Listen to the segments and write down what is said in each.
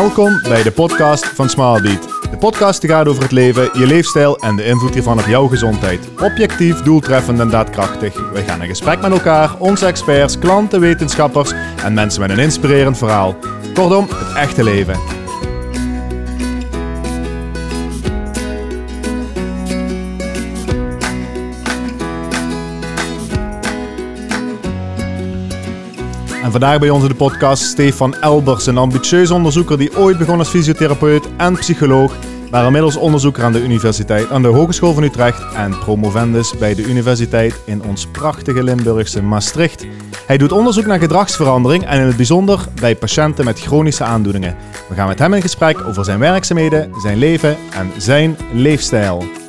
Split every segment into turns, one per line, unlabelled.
Welkom bij de podcast van Smallbeat. De podcast gaat over het leven, je leefstijl en de invloed hiervan op jouw gezondheid. Objectief, doeltreffend en daadkrachtig. We gaan in gesprek met elkaar, onze experts, klanten, wetenschappers en mensen met een inspirerend verhaal. Kortom, het echte leven. En vandaag bij ons in de podcast Stefan Elbers, een ambitieus onderzoeker die ooit begon als fysiotherapeut en psycholoog, maar inmiddels onderzoeker aan de universiteit, aan de Hogeschool van Utrecht en promovendus bij de universiteit in ons prachtige Limburgse Maastricht. Hij doet onderzoek naar gedragsverandering en in het bijzonder bij patiënten met chronische aandoeningen. We gaan met hem in gesprek over zijn werkzaamheden, zijn leven en zijn leefstijl.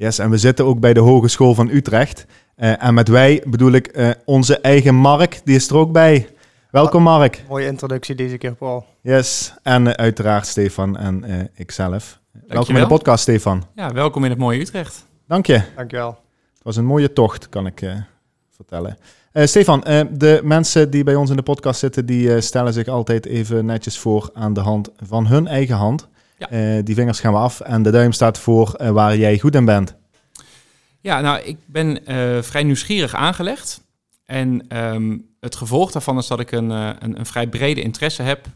Yes, en we zitten ook bij de Hogeschool van Utrecht. Uh, en met wij bedoel ik uh, onze eigen Mark, die is er ook bij. Welkom Mark.
Mooie introductie deze keer, Paul.
Yes, en uh, uiteraard Stefan en ikzelf. Welkom in de podcast, Stefan.
Ja, welkom in het mooie Utrecht.
Dank je.
Dankjewel.
Het was een mooie tocht, kan ik vertellen. Stefan, de mensen die bij ons in de podcast zitten, die stellen zich altijd even netjes voor aan de hand van hun eigen hand. Ja. Uh, die vingers gaan we af en de duim staat voor uh, waar jij goed in bent.
Ja, nou, ik ben uh, vrij nieuwsgierig aangelegd. En um, het gevolg daarvan is dat ik een, een, een vrij brede interesse heb.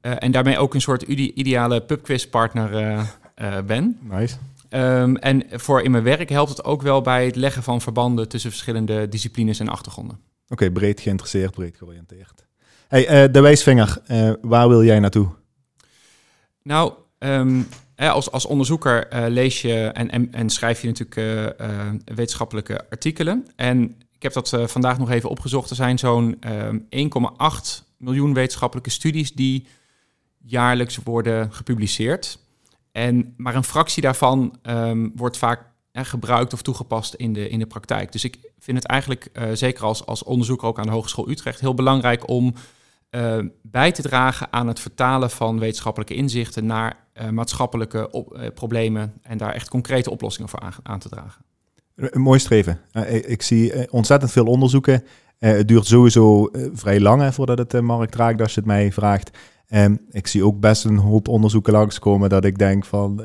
en daarmee ook een soort ideale pubquiz-partner ben.
Nice.
Um, en voor in mijn werk helpt het ook wel bij het leggen van verbanden tussen verschillende disciplines en achtergronden.
Oké, okay, breed geïnteresseerd, breed georiënteerd. Hey, de wijsvinger, waar wil jij naartoe?
Nou, Um, als, als onderzoeker uh, lees je en, en, schrijf je natuurlijk uh, uh, wetenschappelijke artikelen. En ik heb dat vandaag nog even opgezocht. Er zijn zo'n um, ehm, 1,8 miljoen wetenschappelijke studies die jaarlijks worden gepubliceerd. En maar een fractie daarvan um, wordt vaak gebruikt of toegepast in de, in de praktijk. Dus ik vind het eigenlijk, zeker als, als onderzoeker ook aan de Hogeschool Utrecht, heel belangrijk om bij te dragen aan het vertalen van wetenschappelijke inzichten naar maatschappelijke op, uh, problemen en daar echt concrete oplossingen voor aan, aan te dragen.
Een mooi streven. Uh, ik zie ontzettend veel onderzoeken. het duurt sowieso vrij lang hè, voordat het de markt raakt, als je het mij vraagt. Um, ik zie ook best een hoop onderzoeken langskomen dat ik denk van,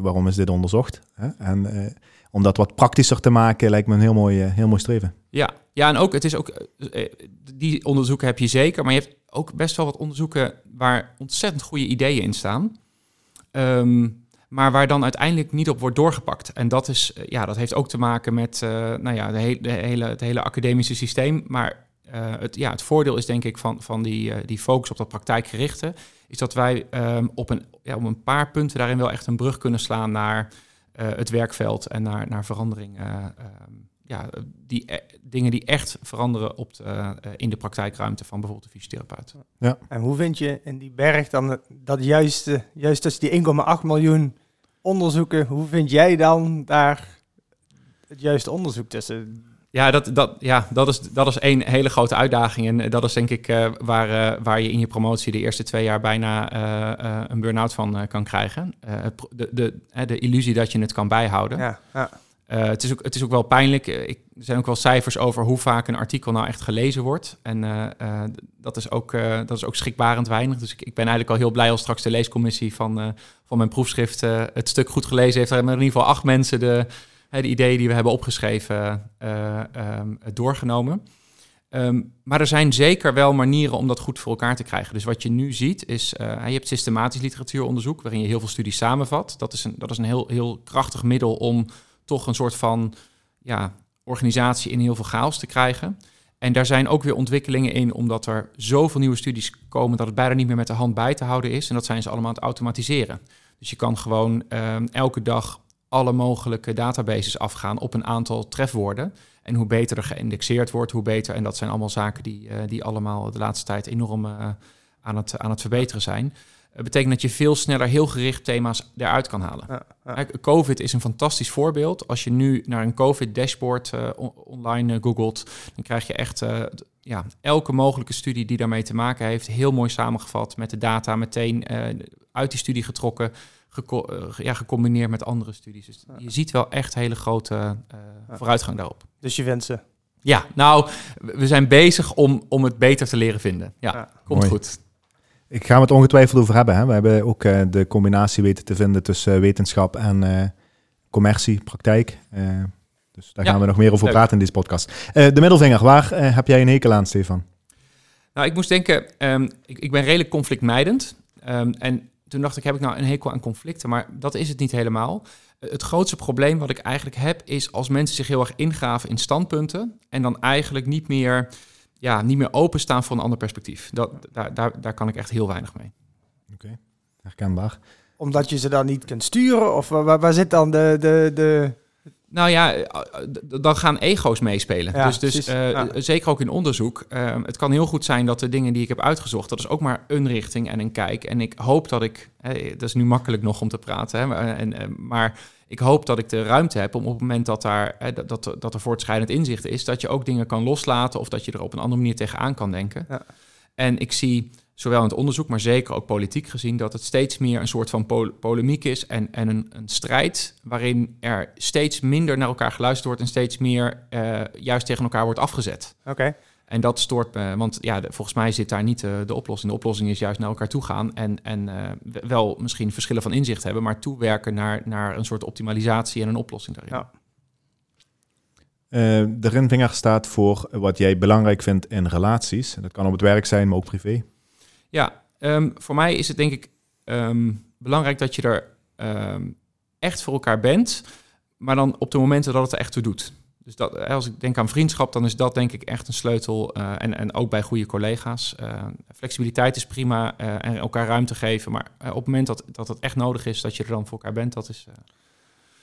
waarom is dit onderzocht? Hè? En om dat wat praktischer te maken, lijkt me een heel mooi, heel mooi streven.
Ja, ja, en ook, het is ook, die onderzoeken heb je zeker, maar je hebt ook best wel wat onderzoeken waar ontzettend goede ideeën in staan. Um, maar waar dan uiteindelijk niet op wordt doorgepakt. En dat, is, eh, ja, dat heeft ook te maken met uh, nou ja, de, hele, het hele academische systeem. Maar uh, het, ja, het voordeel is denk ik van, van die, die focus op dat praktijkgerichte... is dat wij um, op, een, ja, op een paar punten daarin wel echt een brug kunnen slaan naar het werkveld... en naar, naar verandering um, ja, die e dingen die echt veranderen op de, uh, in de praktijkruimte van bijvoorbeeld de fysiotherapeut.
Ja. En hoe vind je in die berg dan dat juiste, juist tussen die 1,8 miljoen onderzoeken, hoe vind jij dan daar het juiste onderzoek tussen?
Ja, dat, dat, ja dat, is, dat is één hele grote uitdaging. En dat is denk ik uh, waar, uh, waar je in je promotie de eerste twee jaar bijna uh, een burn-out van kan krijgen. de, de, de illusie dat je het kan bijhouden. Ja, ja. Uh, het, is ook, het is ook wel pijnlijk. Eh, er zijn ook wel cijfers over hoe vaak een artikel nou echt gelezen wordt. En uh, dat, is ook, dat is ook schrikbarend weinig. Dus ik, ik, ben eigenlijk al heel blij als straks de leescommissie van, van mijn proefschrift het stuk goed gelezen heeft. Hebben in ieder geval acht mensen de, de ideeën die we hebben opgeschreven um, doorgenomen. Um, maar er zijn zeker wel manieren om dat goed voor elkaar te krijgen. Dus wat je nu ziet is, je hebt systematisch literatuuronderzoek waarin je heel veel studies samenvat. Dat is een, dat is een heel, heel krachtig middel om toch een soort van ja, organisatie in heel veel chaos te krijgen. En daar zijn ook weer ontwikkelingen in, omdat er zoveel nieuwe studies komen dat het bijna niet meer met de hand bij te houden is. En dat zijn ze allemaal aan het automatiseren. Dus je kan gewoon uh, elke dag alle mogelijke databases afgaan op een aantal trefwoorden. En hoe beter er geïndexeerd wordt, hoe beter. En dat zijn allemaal zaken die, uh, die allemaal de laatste tijd enorm uh, aan, het, aan het verbeteren zijn. Het betekent dat je veel sneller heel gericht thema's eruit kan halen. Ja, ja. COVID is een fantastisch voorbeeld. Als je nu naar een COVID-dashboard uh, online uh, googelt, dan krijg je echt uh, ja, elke mogelijke studie die daarmee te maken heeft, heel mooi samengevat met de data meteen uit die studie getrokken, ja, gecombineerd met andere studies. Dus je ziet wel echt hele grote vooruitgang daarop.
Dus je wensen
Ja, nou, we zijn bezig om, om het beter te leren vinden. Ja,
Ja.
komt
Mooi.
goed.
Ik ga het ongetwijfeld over hebben. Hè. We hebben ook eh, de combinatie weten te vinden tussen eh, wetenschap en eh, commercie, praktijk. Dus daar
Ja,
gaan we nog meer over
leuk.
praten in deze podcast. De middelvinger, waar heb jij een hekel aan, Stefan?
Nou, ik moest denken, ehm, ik, ik ben redelijk conflictmijdend. Ehm, en toen dacht ik, heb ik nou een hekel aan conflicten? Maar dat is het niet helemaal. Het grootste probleem wat ik eigenlijk heb, is als mensen zich heel erg ingraven in standpunten en dan eigenlijk niet meer, ja, niet meer openstaan voor een ander perspectief. Dat, daar, daar, daar kan ik echt heel weinig mee.
Herkenbaar.
Omdat je ze dan niet kunt sturen? Of waar, waar- zit dan de... de, de...
Nou ja, eh, dan gaan ego's meespelen.
Ja,
dus dus eh,
Ja.
zeker ook in onderzoek. eh, het kan heel goed zijn dat de dingen die ik heb uitgezocht, dat is ook maar een richting en een kijk. En ik hoop dat ik, eh, dat is nu makkelijk nog om te praten, hè, maar, en, maar ik hoop dat ik de ruimte heb om op het moment dat, daar, eh, dat, dat, dat er voortschrijdend inzicht is, dat je ook dingen kan loslaten of dat je er op een andere manier tegenaan kan denken.
Ja.
En ik zie zowel in het onderzoek, maar zeker ook politiek gezien, dat het steeds meer een soort van pol- polemiek is en, en een, een strijd waarin er steeds minder naar elkaar geluisterd wordt en steeds meer eh, juist tegen elkaar wordt afgezet.
Oké.
En dat stoort me, want ja, volgens mij zit daar niet eh, de oplossing. De oplossing is juist naar elkaar toe gaan en, en eh, wel misschien verschillen van inzicht hebben, maar toewerken naar, naar een soort optimalisatie en een oplossing daarin.
Ja.
Eh, de ringvinger staat voor wat jij belangrijk vindt in relaties. Dat kan op het werk zijn, maar ook privé.
Ja, ehm, voor mij is het denk ik ehm, belangrijk dat je er ehm, echt voor elkaar bent, maar dan op de momenten dat het er echt toe doet. Dus dat, eh, als ik denk aan vriendschap, dan is dat denk ik echt een sleutel. eh, en, en ook bij goede collega's. Eh, flexibiliteit is prima en elkaar ruimte geven. Maar op het moment dat, dat het echt nodig is, dat je er dan voor elkaar bent, dat is...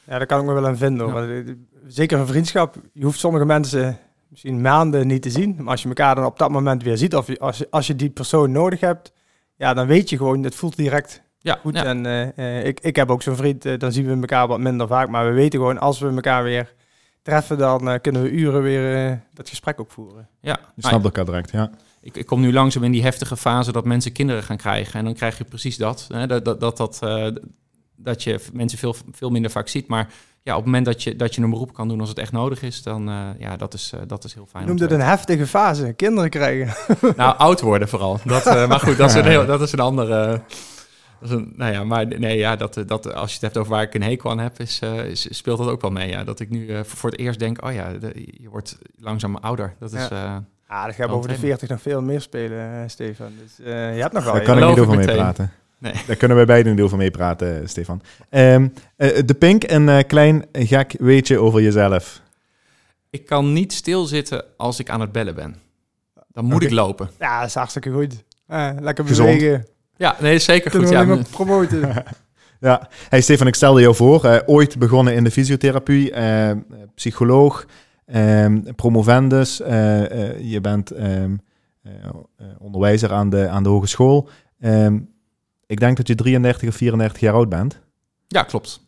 Ja, daar kan ik me wel aan vinden. hoor.
Ja.
Want, Zeker een vriendschap. Je hoeft sommige mensen misschien maanden niet te zien. Maar als je elkaar dan op dat moment weer ziet, of je, als, je, als je die persoon nodig hebt, ja, dan weet je gewoon, het voelt direct
ja,
goed.
ja,
En ik, ik heb ook zo'n vriend, dan zien we elkaar wat minder vaak. Maar we weten gewoon, als we elkaar weer treffen, dan eh, kunnen we uren weer eh, dat gesprek ook voeren.
ja.
Je snapt elkaar direct, ja.
ik, ik kom nu langzaam in die heftige fase dat mensen kinderen gaan krijgen. En dan krijg je precies dat. Hè, dat, dat, dat, dat, eh, dat je mensen veel, veel minder vaak ziet. Maar ja, op het moment dat je, dat je een beroep kan doen als het echt nodig is, dan uh, ja, dat is, uh, dat is heel fijn. te
het een heftige fase, kinderen krijgen.
Nou, oud worden vooral. Dat, uh, maar goed, dat is een, heel, dat is een andere... Dat is een, nou ja, maar nee, ja, dat, dat, als je het hebt over waar ik een hekel aan heb, is, uh, is, speelt dat ook wel mee. Ja. Dat ik nu uh, voor het eerst denk, oh ja, de, je wordt langzaam ouder. Dat is...
Ja. Ah, dat gaat boven de 40 nog veel meer spelen, uh, Stefan. Dus je hebt nog wel.
Daar kan ik niet over mee praten. Nee. Daar kunnen wij beiden een deel van mee praten, Stefan. Um, de Pink, een klein gek weetje over jezelf.
Ik kan niet stilzitten als ik aan het bellen ben. Dan moet okay. ik lopen.
Ja, dat is hartstikke goed. lekker
Gezond.
Ja, nee, zeker
Kunnen
goed.
We
Ja,
maar promoten.
ja, hey Stefan, ik stelde jou voor. Uh, ooit begonnen in de fysiotherapie, uh, psycholoog, um, promovendus. Uh, je bent um, onderwijzer aan de, aan de hogeschool. Um, ik denk dat je 33 of 34 jaar oud bent.
Ja, klopt.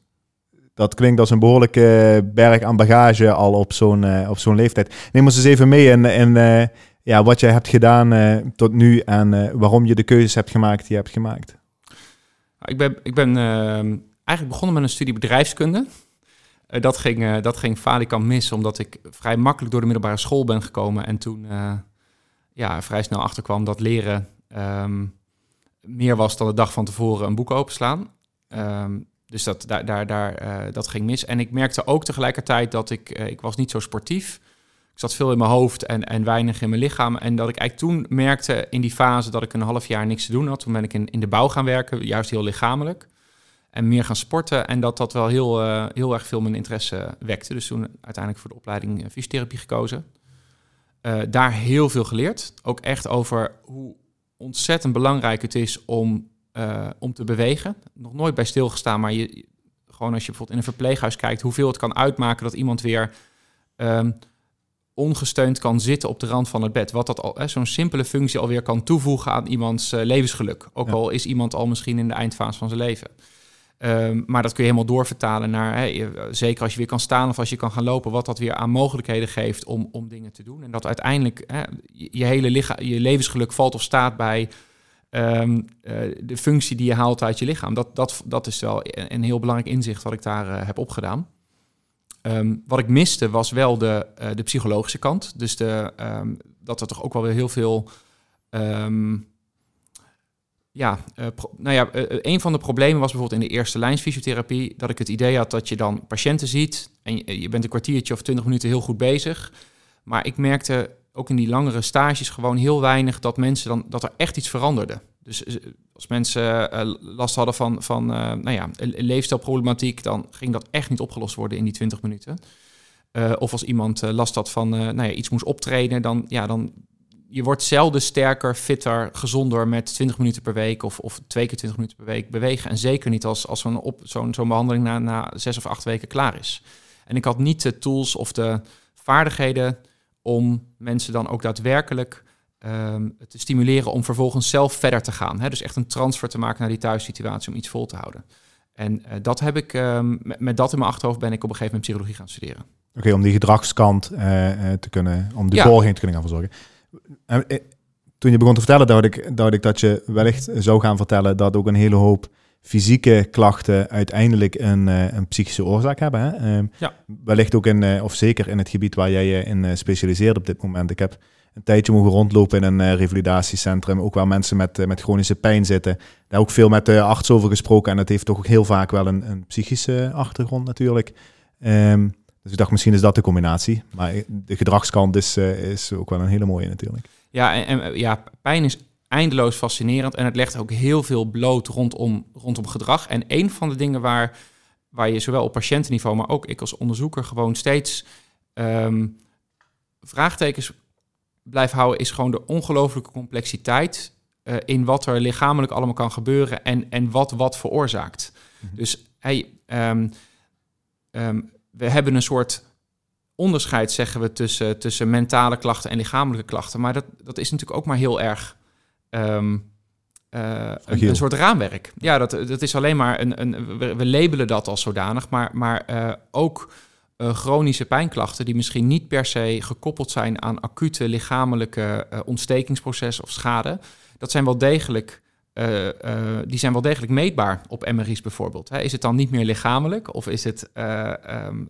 Dat klinkt als een behoorlijke berg aan bagage al op zo'n uh, op zo'n leeftijd. Neem ons eens even mee in, in uh, ja, wat jij hebt gedaan uh, tot nu en waarom je de keuzes hebt gemaakt die je hebt gemaakt.
Ik ben, ik ben ehm, eigenlijk begonnen met een studie bedrijfskunde. Dat, ging, dat ging falikant mis, omdat ik vrij makkelijk door de middelbare school ben gekomen. En toen ja, vrij snel achterkwam dat leren um, meer was dan de dag van tevoren een boek openslaan. Um, dus dat, daar, daar, daar, dat ging mis. En ik merkte ook tegelijkertijd dat ik... Ik was niet zo sportief. Ik zat veel in mijn hoofd en, en weinig in mijn lichaam. En dat ik eigenlijk toen merkte in die fase dat ik een half jaar niks te doen had. Toen ben ik in, in de bouw gaan werken, juist heel lichamelijk. En meer gaan sporten. En dat dat wel heel, uh, heel erg veel mijn interesse wekte. Dus toen uiteindelijk voor de opleiding fysiotherapie gekozen. Uh, daar heel veel geleerd. Ook echt over hoe ontzettend belangrijk het is om, om te bewegen. Nog nooit bij stilgestaan, maar je, gewoon als je bijvoorbeeld in een verpleeghuis kijkt... hoeveel het kan uitmaken dat iemand weer... Um, ongesteund kan zitten op de rand van het bed. Wat dat al zo'n simpele functie alweer kan toevoegen aan iemands uh, levensgeluk. Ook ja. al is iemand al misschien in de eindfase van zijn leven. Um, maar dat kun je helemaal doorvertalen naar, hey, zeker als je weer kan staan of als je kan gaan lopen, wat dat weer aan mogelijkheden geeft om, om dingen te doen. En dat uiteindelijk hè, je, hele lichaam, je levensgeluk valt of staat bij um, uh, de functie die je haalt uit je lichaam. Dat, dat, dat is wel een heel belangrijk inzicht wat ik daar uh, heb opgedaan. Ehm, wat ik miste was wel de, uh, de psychologische kant. Dus de, um, dat er toch ook wel weer heel veel. Um, ja, uh, nou ja, uh, een van de problemen was bijvoorbeeld in de eerste lijns fysiotherapie dat ik het idee had dat je dan patiënten ziet en je, je bent een kwartiertje of twintig minuten heel goed bezig. Maar ik merkte ook in die langere stages gewoon heel weinig dat mensen dan dat er echt iets veranderde. Dus als mensen uh, last hadden van, van uh, nou ja, leefstijlproblematiek, dan ging dat echt niet opgelost worden in die 20 minuten. Of als iemand last had van nou ja, iets moest optreden, dan, ja, dan je wordt zelden sterker, fitter, gezonder met 20 minuten per week of, of twee keer 20 minuten per week bewegen. En zeker niet als, als zo'n zo'n zo'n behandeling na, na zes of acht weken klaar is. En ik had niet de tools of de vaardigheden om mensen dan ook daadwerkelijk um, te stimuleren om vervolgens zelf verder te gaan. Hè? Dus echt een transfer te maken naar die thuissituatie om iets vol te houden. En uh, dat heb ik, um, met, met, dat in mijn achterhoofd ben ik op een gegeven moment psychologie gaan studeren.
Oké, okay, om die gedragskant uh, te kunnen, om de ja. te kunnen gaan verzorgen. Uh, toen je begon te vertellen, dacht ik, dacht ik dat je wellicht zou gaan vertellen dat ook een hele hoop fysieke klachten uiteindelijk een, een psychische oorzaak hebben. Hè? Ja. Wellicht ook in, of zeker in het gebied waar jij je in specialiseert op dit moment. Ik heb een tijdje mogen rondlopen in een uh, revalidatiecentrum. Ook waar mensen met, uh, met chronische pijn zitten. Daar ook veel met de arts over gesproken. En dat heeft toch ook heel vaak wel een, een psychische achtergrond natuurlijk. Um, dus ik dacht, misschien is dat de combinatie. Maar de gedragskant is, is ook wel een hele mooie natuurlijk.
Ja, en, en, ja, pijn is eindeloos fascinerend. En het legt ook heel veel bloot rondom, rondom gedrag. En een van de dingen waar, waar je zowel op patiëntenniveau, maar ook ik als onderzoeker gewoon steeds um, vraagtekens blijf houden, is gewoon de ongelooflijke complexiteit uh, in wat er lichamelijk allemaal kan gebeuren en, en wat wat veroorzaakt. Mm -hmm. Dus hey, um, um, we hebben een soort onderscheid, zeggen we, tussen, tussen mentale klachten en lichamelijke klachten. Maar dat, dat is natuurlijk ook maar heel erg um, uh, een, een, soort raamwerk. Ja, dat, dat is alleen maar een. een we, we labelen dat als zodanig, maar, maar uh, ook uh, chronische pijnklachten die misschien niet per se gekoppeld zijn aan acute lichamelijke uh, ontstekingsprocessen of schade, dat zijn wel degelijk, uh, die zijn wel degelijk meetbaar op MRI's bijvoorbeeld. Hè, is het dan niet meer lichamelijk of is het, um,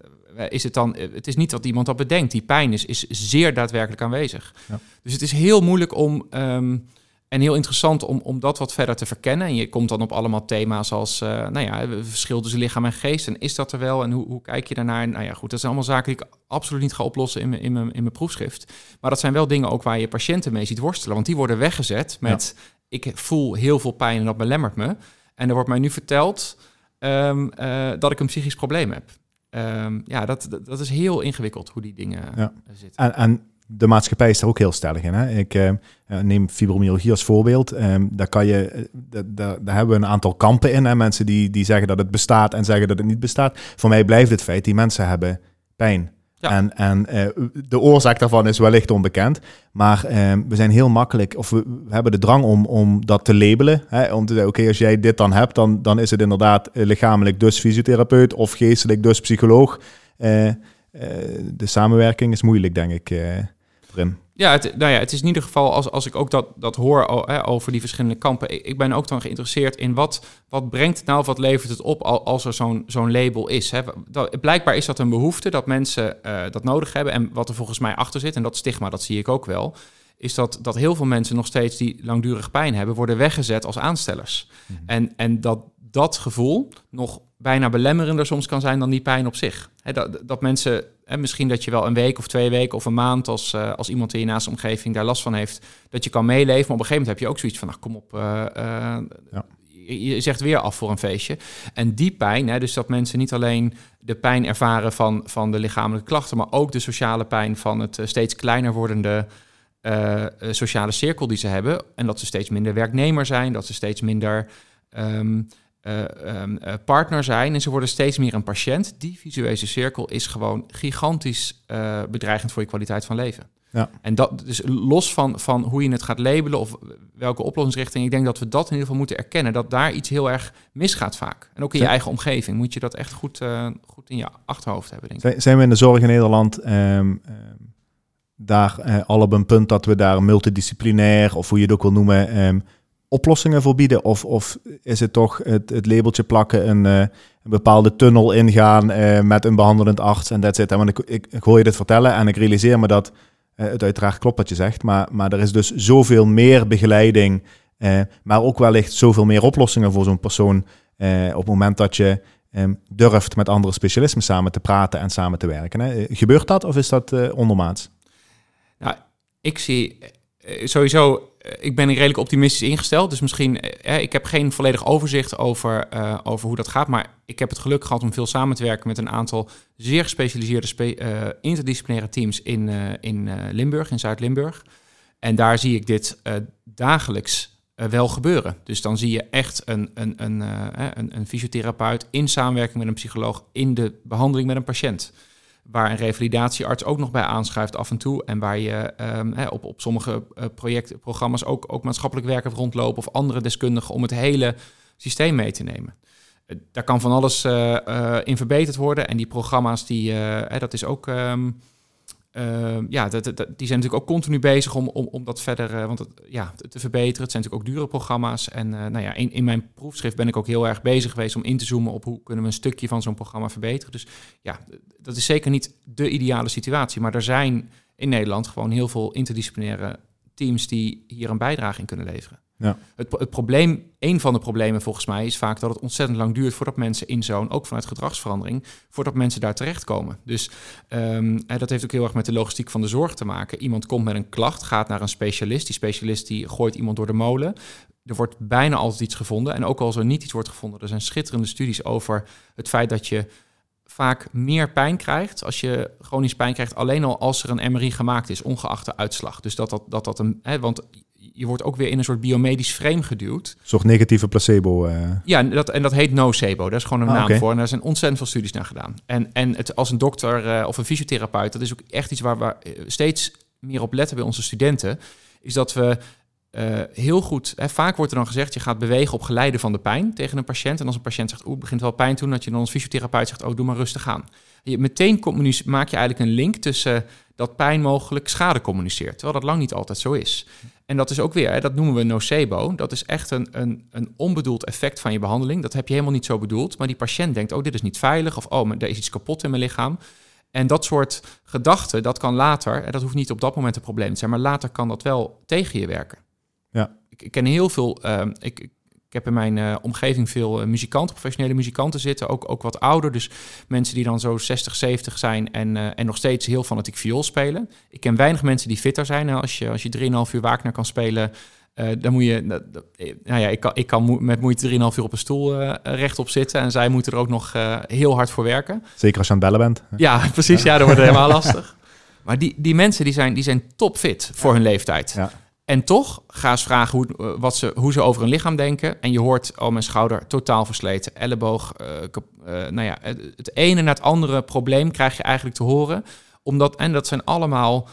is het dan, het is niet dat iemand dat bedenkt, die pijn is, is zeer daadwerkelijk aanwezig. Ja. Dus het is heel moeilijk om um, en heel interessant om, om dat wat verder te verkennen. En je komt dan op allemaal thema's als, uh, nou ja, verschil tussen lichaam en geest. En is dat er wel? En hoe, hoe kijk je daarnaar? Nou ja, goed, dat zijn allemaal zaken die ik absoluut niet ga oplossen in mijn, in mijn, in mijn proefschrift. Maar dat zijn wel dingen ook waar je patiënten mee ziet worstelen. Want die worden weggezet met, ja. ik voel heel veel pijn en dat belemmert me. En er wordt mij nu verteld um, uh, dat ik een psychisch probleem heb. Um, ja, dat, dat, dat, is heel ingewikkeld hoe die dingen ja. zitten.
En, en de maatschappij is er ook heel stellig in. Hè? Ik uh, neem fibromyalgie als voorbeeld. Um, daar, kan je, daar, daar hebben we een aantal kampen in. Hè? Mensen die, die zeggen dat het bestaat en zeggen dat het niet bestaat. Voor mij blijft het feit, die mensen hebben pijn. Ja. En, en uh, de oorzaak daarvan is wellicht onbekend. Maar uh, we zijn heel makkelijk, of we, we, hebben de drang om, om dat te labelen. Hè? Om te zeggen, oké, okay, als jij dit dan hebt, dan, dan is het inderdaad lichamelijk dus fysiotherapeut of geestelijk dus psycholoog. de samenwerking is moeilijk, denk ik.
Ja, het, nou ja, het is in ieder geval, als, als ik ook dat, dat hoor hè, over die verschillende kampen, ik, ik, ben ook dan geïnteresseerd in wat, wat brengt het nou, wat levert het op als er zo'n zo'n label is. Hè. Dat, blijkbaar is dat een behoefte dat mensen uh, dat nodig hebben. En wat er volgens mij achter zit, en dat stigma, dat zie ik ook wel, is dat, dat heel veel mensen nog steeds die langdurig pijn hebben, worden weggezet als aanstellers. Mm -hmm. En, en dat dat gevoel nog bijna belemmerender soms kan zijn dan die pijn op zich. He, dat, dat mensen, he, misschien dat je wel een week of twee weken of een maand als, uh, als iemand in je naaste omgeving daar last van heeft, dat je kan meeleven. Maar op een gegeven moment heb je ook zoiets van, nou kom op, uh, uh, ja. je, je, zegt weer af voor een feestje. En die pijn, hè, dus dat mensen niet alleen de pijn ervaren van, van de lichamelijke klachten, maar ook de sociale pijn van het steeds kleiner wordende sociale cirkel die ze hebben. En dat ze steeds minder werknemer zijn, dat ze steeds minder... Um, uh, um, uh, partner zijn en ze worden steeds meer een patiënt. Die visuele cirkel is gewoon gigantisch uh, bedreigend voor je kwaliteit van leven. Ja. En dat dus los van, van hoe je het gaat labelen of welke oplossingsrichting, ik denk dat we dat in ieder geval moeten erkennen, dat daar iets heel erg misgaat vaak. En ook in je eigen omgeving moet je dat echt goed, goed in je achterhoofd hebben. Denk
ik. Zijn we in de zorg in Nederland um, um, daar al op een punt dat we daar multidisciplinair, of hoe je het ook wil noemen, oplossingen voor bieden? Of, of is het toch het, labeltje plakken, een, eh, een bepaalde tunnel ingaan eh, met een behandelend arts en that's it? Want ik, ik, hoor je dit vertellen en ik realiseer me dat uh, het uiteraard klopt wat je zegt, maar, maar er is dus zoveel meer begeleiding, maar ook wellicht zoveel meer oplossingen voor zo'n persoon op het moment dat je Ehm, durft met andere specialisten samen te praten en samen te werken. Hè? Gebeurt dat of is dat ondermaats?
Nou, ik zie eh, sowieso, eh, ik ben redelijk optimistisch ingesteld. Dus misschien, ik heb geen volledig overzicht over, over hoe dat gaat. Maar ik heb het geluk gehad om veel samen te werken met een aantal zeer gespecialiseerde spe interdisciplinaire teams in, in Limburg, in Zuid-Limburg. En daar zie ik dit dagelijks wel gebeuren. Dus dan zie je echt een, een, een, een, een fysiotherapeut in samenwerking met een psycholoog in de behandeling met een patiënt. Waar een revalidatiearts ook nog bij aanschuift af en toe. En waar je um, op, op sommige uh, projecten, programma's ook, ook maatschappelijk werkers rondlopen of andere deskundigen om het hele systeem mee te nemen. daar kan van alles in verbeterd worden. En die programma's, die, dat is ook. Um, uh, ja, dat, die zijn natuurlijk ook continu bezig om, om, om dat verder uh, want ja, te verbeteren. Het zijn natuurlijk ook dure programma's. En uh, nou ja, in, in mijn proefschrift ben ik ook heel erg bezig geweest om in te zoomen op hoe kunnen we een stukje van zo'n programma verbeteren. Dus ja, dat is zeker niet de ideale situatie. Maar er zijn in Nederland gewoon heel veel interdisciplinaire teams die hier een bijdrage in kunnen leveren. Ja. Het, het, probleem, een van de problemen volgens mij, is vaak dat het ontzettend lang duurt voordat mensen in zo'n, ook vanuit gedragsverandering, voordat mensen daar terechtkomen. Dus um, dat heeft ook heel erg met de logistiek van de zorg te maken. Iemand komt met een klacht, gaat naar een specialist. Die specialist die gooit iemand door de molen. Er wordt bijna altijd iets gevonden. En ook als er niet iets wordt gevonden, er zijn schitterende studies over het feit dat je vaak meer pijn krijgt als je chronisch pijn krijgt, alleen al als er een MRI gemaakt is, ongeacht de uitslag. Dus dat dat, dat, dat een. Hè, want je wordt ook weer in een soort biomedisch frame geduwd.
Soort negatieve placebo. Uh...
Ja, dat, en dat heet nocebo. Daar is gewoon een ah, naam voor. En daar zijn ontzettend veel studies naar gedaan. En, en het, als een dokter uh, of een fysiotherapeut, dat is ook echt iets waar we eh, steeds meer op letten bij onze studenten, is dat we uh, heel goed, hè, vaak wordt er dan gezegd, je gaat bewegen op geleide van de pijn tegen een patiënt. En als een patiënt zegt, oeh, begint wel pijn toen, dat je dan als fysiotherapeut zegt, oh, doe maar rustig aan. Je, meteen maak je eigenlijk een link tussen dat pijn mogelijk schade communiceert, terwijl dat lang niet altijd zo is. En dat is ook weer, hè, dat noemen we nocebo. Dat is echt een, een, een onbedoeld effect van je behandeling. Dat heb je helemaal niet zo bedoeld, maar die patiënt denkt, oh, dit is niet veilig, of oh, er is iets kapot in mijn lichaam. En dat soort gedachten, dat kan later, en dat hoeft niet op dat moment een probleem te zijn, maar later kan dat wel tegen je werken. Ja. Ik, ik ken heel veel. Uh, ik, ik heb in mijn uh, omgeving veel uh, muzikanten, professionele muzikanten zitten, ook, ook wat ouder. Dus mensen die dan zo 60, 70 zijn en, uh, en nog steeds heel fanatiek viool spelen. Ik ken weinig mensen die fitter zijn. Nou, als je, als je 3,5 uur Wagner kan spelen, dan moet je... nou ja, ik kan, ik kan met moeite 3,5 uur op een stoel rechtop zitten. En zij moeten er ook nog heel hard voor werken.
Zeker als je aan het bellen bent.
Ja, precies. Ja, dat wordt helemaal lastig. Maar die, die mensen die zijn, die zijn topfit voor hun leeftijd. Ja. En toch ga eens vragen hoe, eh, wat ze, hoe ze over een lichaam denken. En je hoort, oh mijn schouder totaal versleten, elleboog. Uh, uh, nou ja, het, ene na het andere probleem krijg je eigenlijk te horen. Omdat, en dat zijn allemaal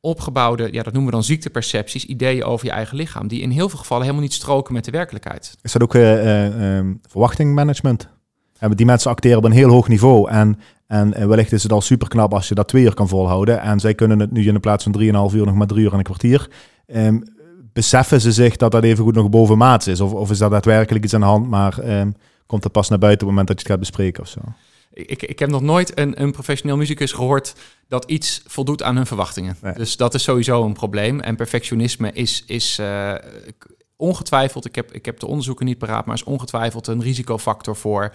opgebouwde, ja dat noemen we dan ziektepercepties, ideeën over je eigen lichaam. Die in heel veel gevallen helemaal niet stroken met de werkelijkheid.
Is dat ook um, verwachtingmanagement? Die mensen acteren op een heel hoog niveau. En, en wellicht is het al super knap als je dat twee uur kan volhouden. En zij kunnen het nu in de plaats van 3,5 uur nog maar drie uur en een kwartier. Um, beseffen ze zich dat dat even goed nog boven maat is? Of, of is dat daadwerkelijk iets aan de hand, maar um, komt het pas naar buiten op het moment dat je het gaat bespreken of zo?
Ik, ik heb nog nooit een, een professioneel muzikus gehoord dat iets voldoet aan hun verwachtingen. Dus dat is sowieso een probleem. En perfectionisme is, is uh, ongetwijfeld, ik heb, ik heb de onderzoeken niet paraat, maar is ongetwijfeld een risicofactor voor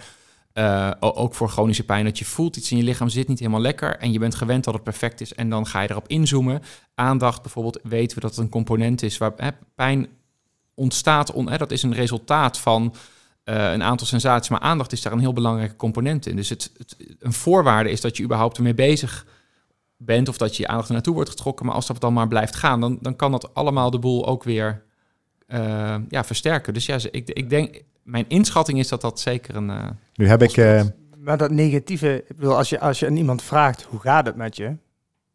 uh, ook voor chronische pijn, dat je voelt iets in je lichaam zit niet helemaal lekker en je bent gewend dat het perfect is en dan ga je erop inzoomen. Aandacht bijvoorbeeld, weten we dat het een component is waar pijn ontstaat, on, hè, dat is een resultaat van uh, een aantal sensaties, maar aandacht is daar een heel belangrijke component in. Dus het, een voorwaarde is dat je überhaupt ermee bezig bent of dat je je aandacht er naartoe wordt getrokken, maar als dat dan maar blijft gaan, dan, dan kan dat allemaal de boel ook weer uh, ja, versterken. Dus ja, ik, ik denk, mijn inschatting is dat dat zeker een. Uh,
nu heb ik. Uh,
maar dat negatieve, ik bedoel, als je, als je aan iemand vraagt hoe gaat het met je,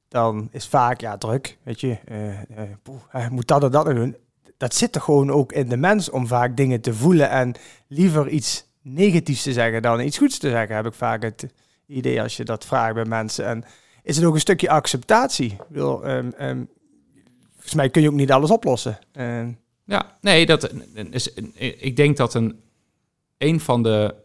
dan is vaak ja druk, weet je, uh, poeh, moet dat en dat doen. Dat zit er gewoon ook in de mens om vaak dingen te voelen en liever iets negatiefs te zeggen dan iets goeds te zeggen, heb ik vaak het idee als je dat vraagt bij mensen. En is het ook een stukje acceptatie? Ik bedoel, um, um, volgens mij kun je ook niet alles oplossen.
Ja, nee, dat is, ik denk dat een, een van de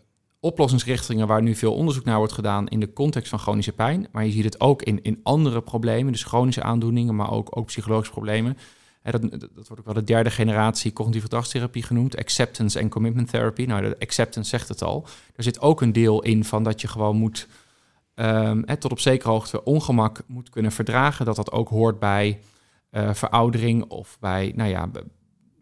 oplossingsrichtingen waar nu veel onderzoek naar wordt gedaan in de context van chronische pijn, maar je ziet het ook in, in andere problemen, dus chronische aandoeningen, maar ook, ook psychologische problemen. dat, dat wordt ook wel de derde generatie cognitieve gedragstherapie genoemd, acceptance en commitment therapy. Nou, de acceptance zegt het al. Er zit ook een deel in van dat je gewoon moet, um, tot op zekere hoogte ongemak moet kunnen verdragen, dat dat ook hoort bij uh, veroudering of bij, nou ja,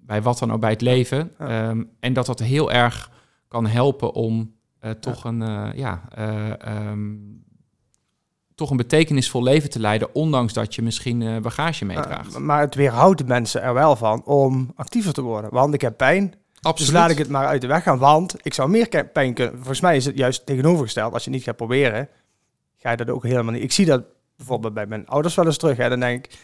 bij wat dan ook bij het leven. Ehm, en dat dat heel erg kan helpen om uh, toch, Een, uh, ja, um, toch een betekenisvol leven te leiden, ondanks dat je misschien bagage meedraagt.
maar het weerhoudt mensen er wel van om actiever te worden. Want ik heb pijn, Absoluut. Dus laat ik het maar uit de weg gaan, want ik zou meer pijn kunnen. Volgens mij is het juist tegenovergesteld. Als je het niet gaat proberen, ga je dat ook helemaal niet. Ik zie dat bijvoorbeeld bij mijn ouders wel eens terug. Hè. Dan denk ik,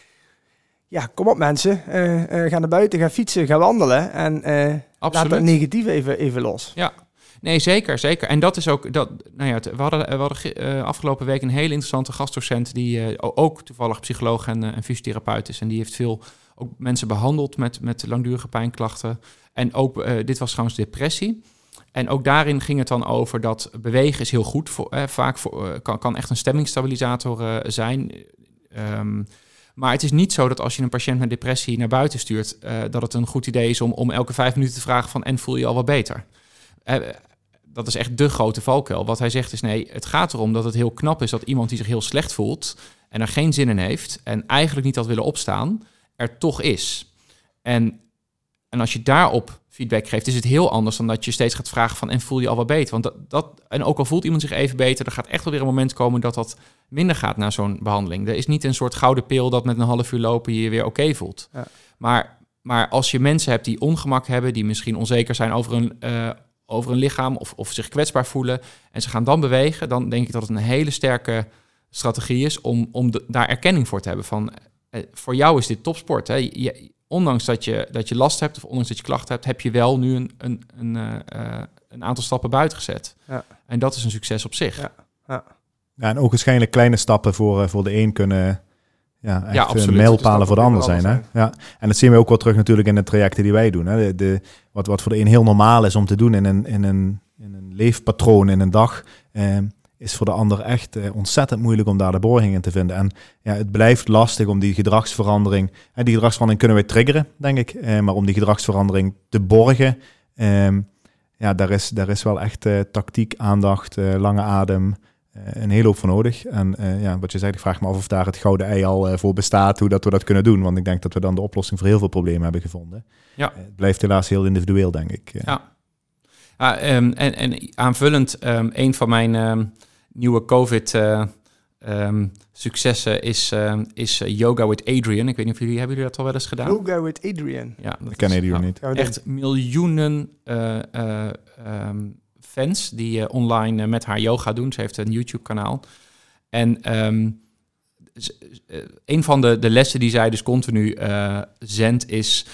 ja, kom op mensen, uh, ga naar buiten, ga fietsen, ga wandelen en uh, laat het negatief even, even los.
Ja, nee, zeker, zeker. En dat is ook, dat, nou ja, we hadden, we hadden afgelopen week een hele interessante gastdocent die ook toevallig psycholoog en, en fysiotherapeut is. En die heeft veel ook mensen behandeld met, met langdurige pijnklachten. En ook, dit was trouwens depressie. En ook daarin ging het dan over dat bewegen is heel goed. Voor, vaak voor, kan, kan echt een stemmingstabilisator zijn. Um, maar het is niet zo dat als je een patiënt met depressie naar buiten stuurt, uh, dat het een goed idee is om, om elke vijf minuten te vragen van en voel je al wat beter. Uh, dat is echt de grote valkuil. Wat hij zegt is nee, het gaat erom dat het heel knap is dat iemand die zich heel slecht voelt en er geen zin in heeft en eigenlijk niet had willen opstaan, er toch is. En, en als je daarop feedback geeft, is het heel anders dan dat je steeds gaat vragen van en voel je al wat beter. Want dat, dat en ook al voelt iemand zich even beter, er gaat echt wel weer een moment komen dat dat minder gaat na zo'n behandeling. Er is niet een soort gouden pil dat met een half uur lopen je je weer oké voelt. Ja. Maar, maar als je mensen hebt die ongemak hebben, die misschien onzeker zijn over een, uh, over een lichaam of, of zich kwetsbaar voelen en ze gaan dan bewegen, dan denk ik dat het een hele sterke strategie is om, om de, daar erkenning voor te hebben van uh, voor jou is dit topsport. Hè? Je, ondanks dat je, dat je last hebt of ondanks dat je klachten hebt, heb je wel nu een, een, een, uh, een aantal stappen buiten gezet. Ja. En dat is een succes op zich.
Ja. Ja. ja en ook waarschijnlijk kleine stappen voor, uh, voor de een kunnen ja, echt ja, absoluut. mijlpalen voor de ander zijn. Hè? Ja. En dat zien we ook wel terug natuurlijk in de trajecten die wij doen. Hè? De, de, wat, wat voor de een heel normaal is om te doen in een, in een, in een leefpatroon in een dag. Eh, is voor de ander echt uh, ontzettend moeilijk om daar de borging in te vinden. En ja, het blijft lastig om die gedragsverandering, en die gedragsverandering kunnen wij triggeren, denk ik, uh, maar om die gedragsverandering te borgen, um, ja, daar is, daar is wel echt tactiek, aandacht, lange adem, een hele hoop voor nodig. En ja, wat je zegt, ik vraag me af of daar het gouden ei al voor bestaat, hoe dat we dat kunnen doen. Want ik denk dat we dan de oplossing voor heel veel problemen hebben gevonden. Ja. het blijft helaas heel individueel, denk ik.
Ja. Ah, um, en, en aanvullend, um, een van mijn um, nieuwe COVID uh, um, successen is, uh, is yoga with Adrian. Ik weet niet of jullie hebben jullie dat al wel eens gedaan.
Yoga with Adrian.
Ja, dat ik ken Adrian nou, niet.
Echt miljoenen uh, um, fans die online met haar yoga doen. Ze heeft een YouTube kanaal. En um, een van de, de lessen die zij dus continu zendt is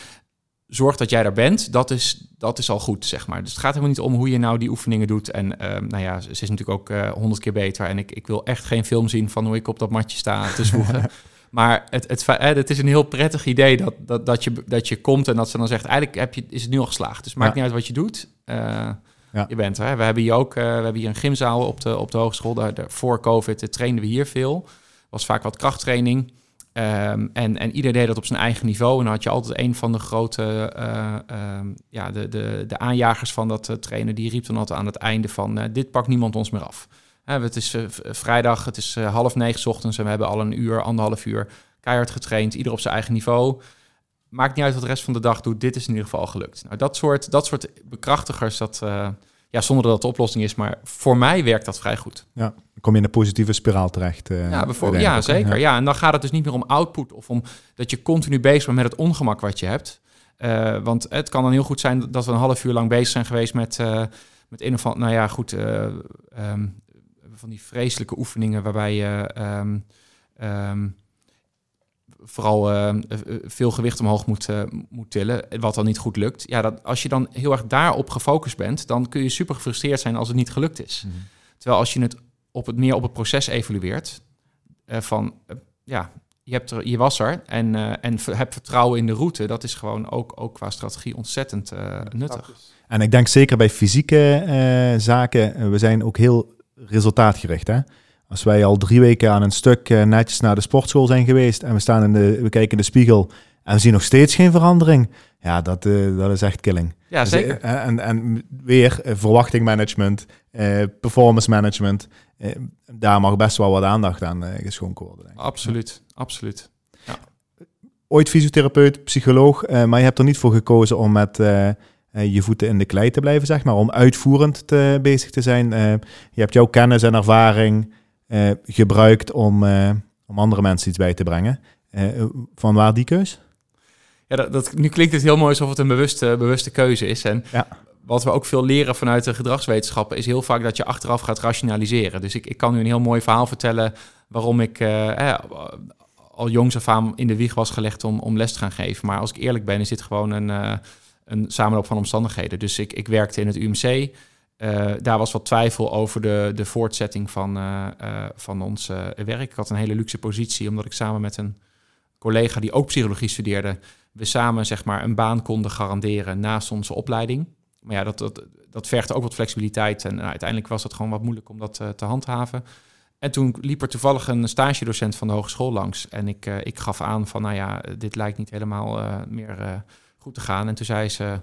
zorg dat jij daar bent, dat is, dat is al goed, zeg maar. Dus het gaat helemaal niet om hoe je nou die oefeningen doet. En uh, nou ja, ze is natuurlijk ook eh, honderd keer beter. En ik, ik wil echt geen film zien van hoe ik op dat matje sta te zwoegen. maar het, het, het, het, is een heel prettig idee dat, dat, dat, je, dat je komt en dat ze dan zegt... eigenlijk heb je, is het nu al geslaagd. Dus maakt niet uit wat je doet. Uh, ja. Je bent er. We hebben hier ook uh, we hebben hier een gymzaal op de, op de hogeschool. Daar, daar, voor COVID trainden we hier veel. was vaak wat krachttraining... Um, en, en ieder deed dat op zijn eigen niveau. En dan had je altijd een van de grote uh, um, ja, de, de, de aanjagers van dat uh, trainen. Die riep dan altijd aan het einde van... Uh, dit pakt niemand ons meer af. het is vrijdag, het is half negen ochtends... en we hebben al een uur, anderhalf uur keihard getraind. Ieder op zijn eigen niveau. Maakt niet uit wat de rest van de dag doet. Dit is in ieder geval gelukt. Nou, dat, soort, dat soort bekrachtigers, dat, ja, zonder dat het de oplossing is. Maar voor mij werkt dat vrij goed.
Ja, dan kom je in een positieve spiraal terecht. Uh,
ja, bijvoorbeeld, ja, zeker. Ja. en dan gaat het dus niet meer om output of om dat je continu bezig bent met het ongemak wat je hebt. Uh, want het kan dan heel goed zijn dat we een half uur lang bezig zijn geweest met, uh, met een of andere, nou ja, goed, um, van die vreselijke oefeningen waarbij je um, um, vooral uh, veel gewicht omhoog moet, uh, moet tillen, wat dan niet goed lukt. Ja, dat, als je dan heel erg daarop gefocust bent, dan kun je super gefrustreerd zijn als het niet gelukt is. Mm -hmm. Terwijl als je het, op het meer op het proces evalueert, uh, van ja, je, hebt er, je was er en, uh, en heb vertrouwen in de route. Dat is gewoon ook, ook qua strategie ontzettend uh, nuttig.
En ik denk zeker bij fysieke uh, zaken, we zijn ook heel resultaatgericht. Hè? Als wij al drie weken aan een stuk netjes naar de sportschool zijn geweest en we, staan in de, we kijken in de spiegel en we zien nog steeds geen verandering, ja, dat, dat is echt killing.
Ja,
dus,
zeker.
en, en weer verwachting management, performance management daar mag best wel wat aandacht aan uh, geschonken worden. Denk ik.
Absoluut, absoluut. Ja.
Ooit fysiotherapeut, psycholoog, uh, maar je hebt er niet voor gekozen om met uh, je voeten in de klei te blijven, zeg maar, om uitvoerend te, bezig te zijn. je hebt jouw kennis en ervaring gebruikt om, om andere mensen iets bij te brengen. van waar die keus?
Ja, dat, dat, nu klinkt het heel mooi alsof het een bewuste, bewuste keuze is. En ja wat we ook veel leren vanuit de gedragswetenschappen is heel vaak dat je achteraf gaat rationaliseren. Dus ik, ik kan nu een heel mooi verhaal vertellen waarom ik eh, eh, al jongs af aan in de wieg was gelegd om, om les te gaan geven. Maar als ik eerlijk ben, is dit gewoon een, uh, een samenloop van omstandigheden. Dus ik, ik werkte in het UMC. Uh, daar was wat twijfel over de, de voortzetting van, van ons werk. Ik had een hele luxe positie, omdat ik samen met een collega die ook psychologie studeerde, we samen zeg maar, een baan konden garanderen naast onze opleiding. Maar ja, dat, dat, dat vergt ook wat flexibiliteit. En nou, uiteindelijk was het gewoon wat moeilijk om dat te handhaven. En toen liep er toevallig een stagedocent van de hogeschool langs. En ik, ik gaf aan van, nou ja, dit lijkt niet helemaal meer goed te gaan. En toen zei ze,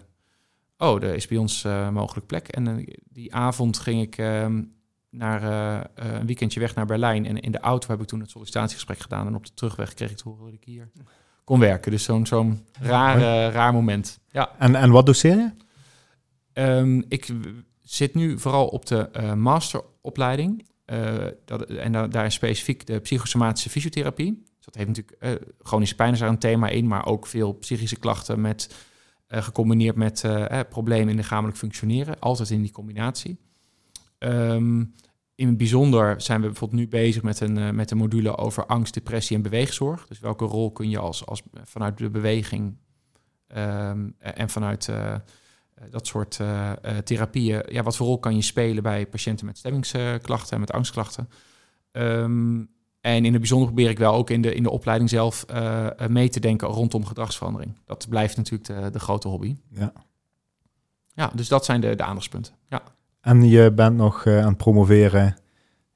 oh, er is bij ons mogelijk plek. En die avond ging ik ehm, naar een weekendje weg naar Berlijn. En in de auto heb ik toen het sollicitatiegesprek gedaan. En op de terugweg kreeg ik te horen dat ik hier kon werken. Dus zo'n zo'n raar, raar moment. Ja.
En, en wat doseer je?
Um, ik zit nu vooral op de uh, masteropleiding. Uh, dat, en da daar is specifiek de psychosomatische fysiotherapie. Dus dat heeft natuurlijk uh, chronische pijn is daar een thema in, maar ook veel psychische klachten met gecombineerd met problemen in lichamelijk functioneren. Altijd in die combinatie. Um, in het bijzonder zijn we bijvoorbeeld nu bezig met een, met een module over angst, depressie en beweegzorg. Dus welke rol kun je als, als vanuit de beweging um, en vanuit eh, dat soort therapieën, ja, wat voor rol kan je spelen bij patiënten met stemmingsklachten en met angstklachten? Um, en in het bijzonder probeer ik wel ook in de, in de opleiding zelf uh, mee te denken rondom gedragsverandering. Dat blijft natuurlijk de, de grote hobby.
Ja.
Ja, dus dat zijn de, de aandachtspunten. Ja.
En je bent nog aan het promoveren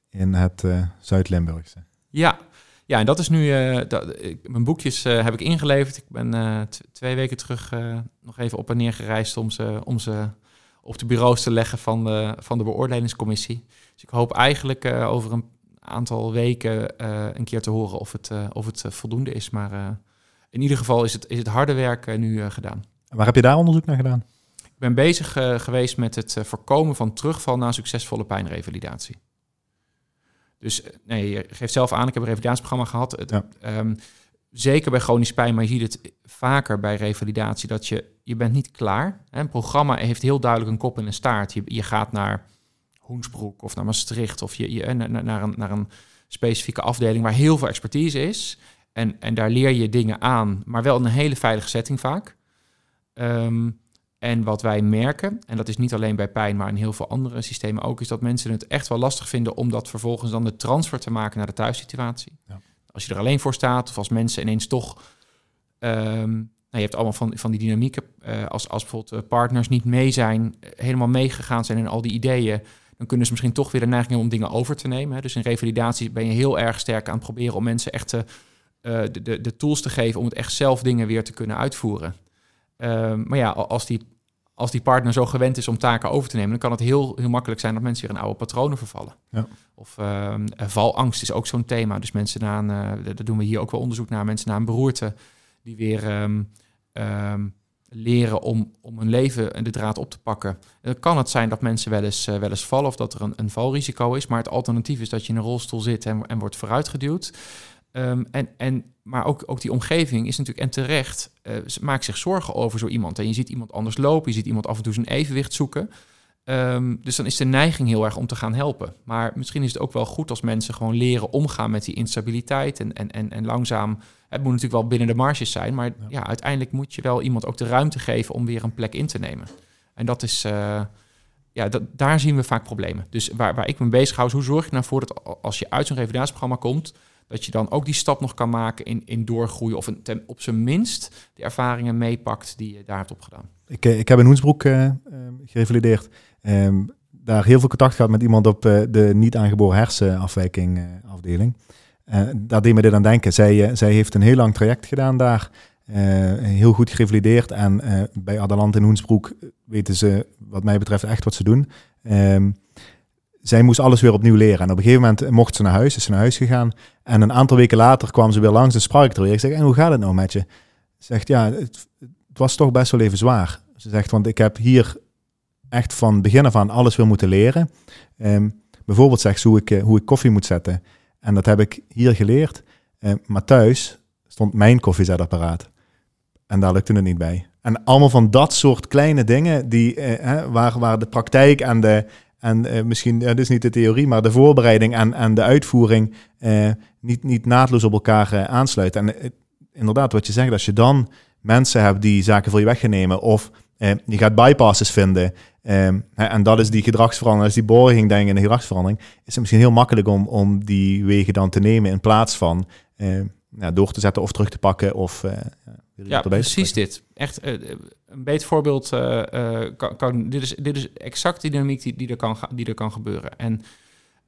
in het Zuid-Limburgse.
Ja, ja, en dat is nu. Dat, ik, mijn boekjes heb ik ingeleverd. Ik ben twee weken terug nog even op en neer gereisd om ze, om ze op de bureaus te leggen van de, van de beoordelingscommissie. Dus ik hoop eigenlijk over een aantal weken een keer te horen of het, of het voldoende is. Maar in ieder geval is het, is het harde werk nu gedaan.
waar heb je daar onderzoek naar gedaan?
Ik ben bezig geweest met het voorkomen van terugval na succesvolle pijnrevalidatie. Dus eh, nee, je geeft zelf aan, ik heb een revalidatieprogramma gehad. Het, ehm, zeker bij chronische pijn, maar je ziet het vaker bij revalidatie, dat je, je bent niet klaar. Een programma heeft heel duidelijk een kop en een staart. Je, je gaat naar Hoensbroek of naar Maastricht of je, je, eh, naar, naar, een, naar een specifieke afdeling waar heel veel expertise is. En, en daar leer je dingen aan, maar wel in een hele veilige setting vaak. Um, en wat wij merken, en dat is niet alleen bij pijn, maar in heel veel andere systemen ook, is dat mensen het echt wel lastig vinden om dat vervolgens dan de transfer te maken naar de thuissituatie. Ja. Als je er alleen voor staat, of als mensen ineens toch. Um, nou, je hebt allemaal van, van die dynamieken. Uh, als, als bijvoorbeeld eh, partners niet mee zijn, eh, helemaal meegegaan zijn in al die ideeën, dan kunnen ze misschien toch weer de neiging hebben om dingen over te nemen. Hè. Dus in revalidatie ben je heel erg sterk aan het proberen om mensen echt te, uh, de, de, de tools te geven om het echt zelf dingen weer te kunnen uitvoeren. Ehm, maar ja, als die, als die partner zo gewend is om taken over te nemen, dan kan het heel, heel makkelijk zijn dat mensen weer in oude patronen vervallen. Ja. Of uh, valangst is ook zo'n thema. Dus mensen na een, uh, daar doen we hier ook wel onderzoek naar, mensen na een beroerte, die weer um, leren om, om hun leven en de draad op te pakken. Dan kan het zijn dat mensen wel eens, uh, wel eens vallen of dat er een, een valrisico is, maar het alternatief is dat je in een rolstoel zit en, en wordt vooruitgeduwd. Um, en, en, maar ook, ook die omgeving is natuurlijk, en terecht, uh, maakt zich zorgen over zo iemand. En je ziet iemand anders lopen, je ziet iemand af en toe zijn evenwicht zoeken. Um, dus dan is de neiging heel erg om te gaan helpen. Maar misschien is het ook wel goed als mensen gewoon leren omgaan met die instabiliteit. En, en, en, en langzaam, het moet natuurlijk wel binnen de marges zijn. Maar ja. ja uiteindelijk moet je wel iemand ook de ruimte geven om weer een plek in te nemen. En dat is, uh, ja, dat, daar zien we vaak problemen. Dus waar, waar ik me bezig hou, is hoe zorg je nou voor dat als je uit zo'n revalidatieprogramma komt dat je dan ook die stap nog kan maken in, in doorgroeien. Of een, ten, op zijn minst de ervaringen meepakt die je daar hebt opgedaan.
Ik, eh, ik heb in Hoensbroek uh, gerevalideerd. Um, daar heel veel contact gehad met iemand op uh, de niet aangeboren hersenafwijking afdeling. daar deed me dit aan denken. Zij, zij heeft een heel lang traject gedaan daar. heel goed gerevalideerd. En bij Adalant in Hoensbroek weten ze, wat mij betreft, echt wat ze doen. Um, zij moest alles weer opnieuw leren. En op een gegeven moment mocht ze naar huis, is ze naar huis gegaan. En een aantal weken later kwam ze weer langs en sprak ik er weer. Ik en hoe gaat het nou met je? Ze zegt, ja, het, het, was toch best wel even zwaar. Ze zegt, want ik heb hier echt van begin af aan alles weer moeten leren. Um, bijvoorbeeld zegt ze hoe ik, eh, hoe ik koffie moet zetten. En dat heb ik hier geleerd. Uh, maar thuis stond mijn koffiezetapparaat. En daar lukte het niet bij. En allemaal van dat soort kleine dingen die, uh, waar, waar de praktijk en de, en uh, misschien, dat is niet de theorie, maar de voorbereiding en, en de uitvoering uh, niet, niet naadloos op elkaar uh, aansluiten. En inderdaad, wat je zegt, als je dan mensen hebt die zaken voor je weg gaan of je gaat bypasses vinden en dat is die gedragsverandering, als die borging denken in de gedragsverandering, is het misschien heel makkelijk om, om die wegen dan te nemen in plaats van ja, door te zetten of terug te pakken of
ja, precies dit. Echt uh, een beter voorbeeld. Uh, kan, kan, dit, is, dit is exact die dynamiek die, die, er, kan, die er kan gebeuren. En,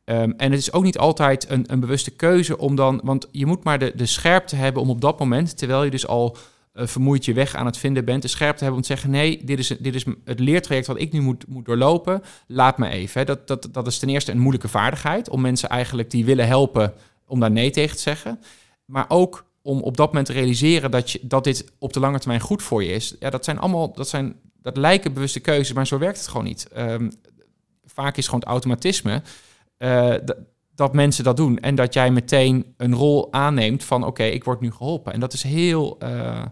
um, en het is ook niet altijd een, een bewuste keuze om dan... Want je moet maar de, de scherpte hebben om op dat moment... terwijl je dus al uh, vermoeid je weg aan het vinden bent... de scherpte hebben om te zeggen... nee, dit is, dit is het leertraject wat ik nu moet, moet doorlopen. Laat me even. Dat, dat, dat is ten eerste een moeilijke vaardigheid... om mensen eigenlijk die willen helpen... om daar nee tegen te zeggen. Maar ook om op dat moment te realiseren dat, je, dat dit op de lange termijn goed voor je is. Ja, dat zijn allemaal, dat zijn, dat lijken bewuste keuzes, maar zo werkt het gewoon niet. Um, vaak is gewoon het automatisme uh, dat mensen dat doen en dat jij meteen een rol aanneemt van oké, ik word nu geholpen. En dat is heel, uh,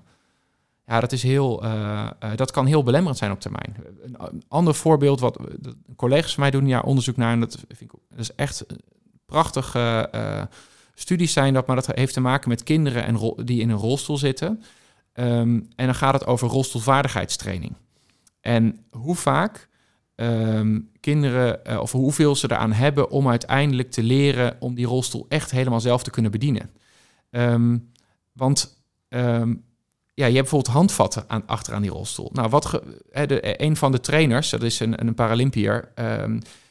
ja, dat is heel, uh, dat kan heel belemmerend zijn op termijn. Een, ander voorbeeld wat collega's van mij doen ja onderzoek naar en dat vind ik dat is echt prachtig studies zijn dat, maar dat heeft te maken met kinderen en die in een rolstoel zitten. Um, en dan gaat het over rolstoelvaardigheidstraining. En hoe vaak um, kinderen, of hoeveel ze eraan hebben om uiteindelijk te leren om die rolstoel echt helemaal zelf te kunnen bedienen. Um, want ja, je hebt bijvoorbeeld handvatten aan, achteraan die rolstoel. Nou, wat ge, de, een van de trainers, dat is een, een Paralympier,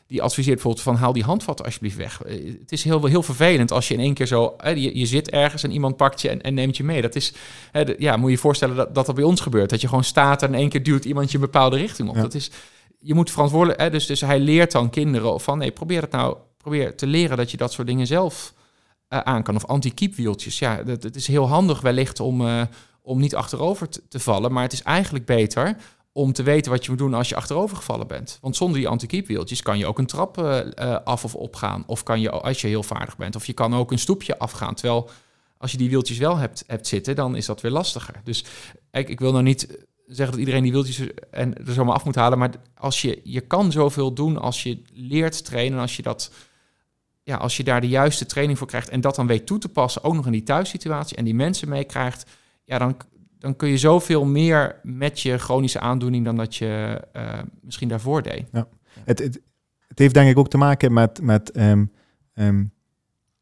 die adviseert bijvoorbeeld van haal die handvatten alsjeblieft weg. Eh, het is heel, heel vervelend als je in één keer zo, je, je zit ergens en iemand pakt je en, en neemt je mee. Dat is, ja, moet je je voorstellen dat, dat dat bij ons gebeurt. Dat je gewoon staat en in één keer duwt iemand je een bepaalde richting op. Dat is, je moet verantwoordelijk, dus, dus hij leert dan kinderen van, nee, probeer het nou, probeer te leren dat je dat soort dingen zelf uh, aan kan. Of anti-kiepwieltjes. Ja, dat, het is heel handig wellicht om, uh, om niet achterover te, vallen, maar het is eigenlijk beter om te weten wat je moet doen als je achterovergevallen bent. Want zonder die anti-kiepwieltjes kan je ook een trap uh, af of opgaan. Of kan je, als je heel vaardig bent, of je kan ook een stoepje afgaan. Terwijl als je die wieltjes wel hebt, hebt zitten, dan is dat weer lastiger. Dus ik, ik wil nou niet zeggen dat iedereen die wieltjes en er zomaar af moet halen. Maar als je, je kan zoveel doen als je leert trainen. Als je, dat, ja, als je daar de juiste training voor krijgt en dat dan weet toe te passen, ook nog in die thuissituatie en die mensen meekrijgt. Ja, dan, dan kun je zoveel meer met je chronische aandoening dan dat je uh, misschien daarvoor deed.
Ja. Het, het, het, heeft denk ik ook te maken met, met um, um,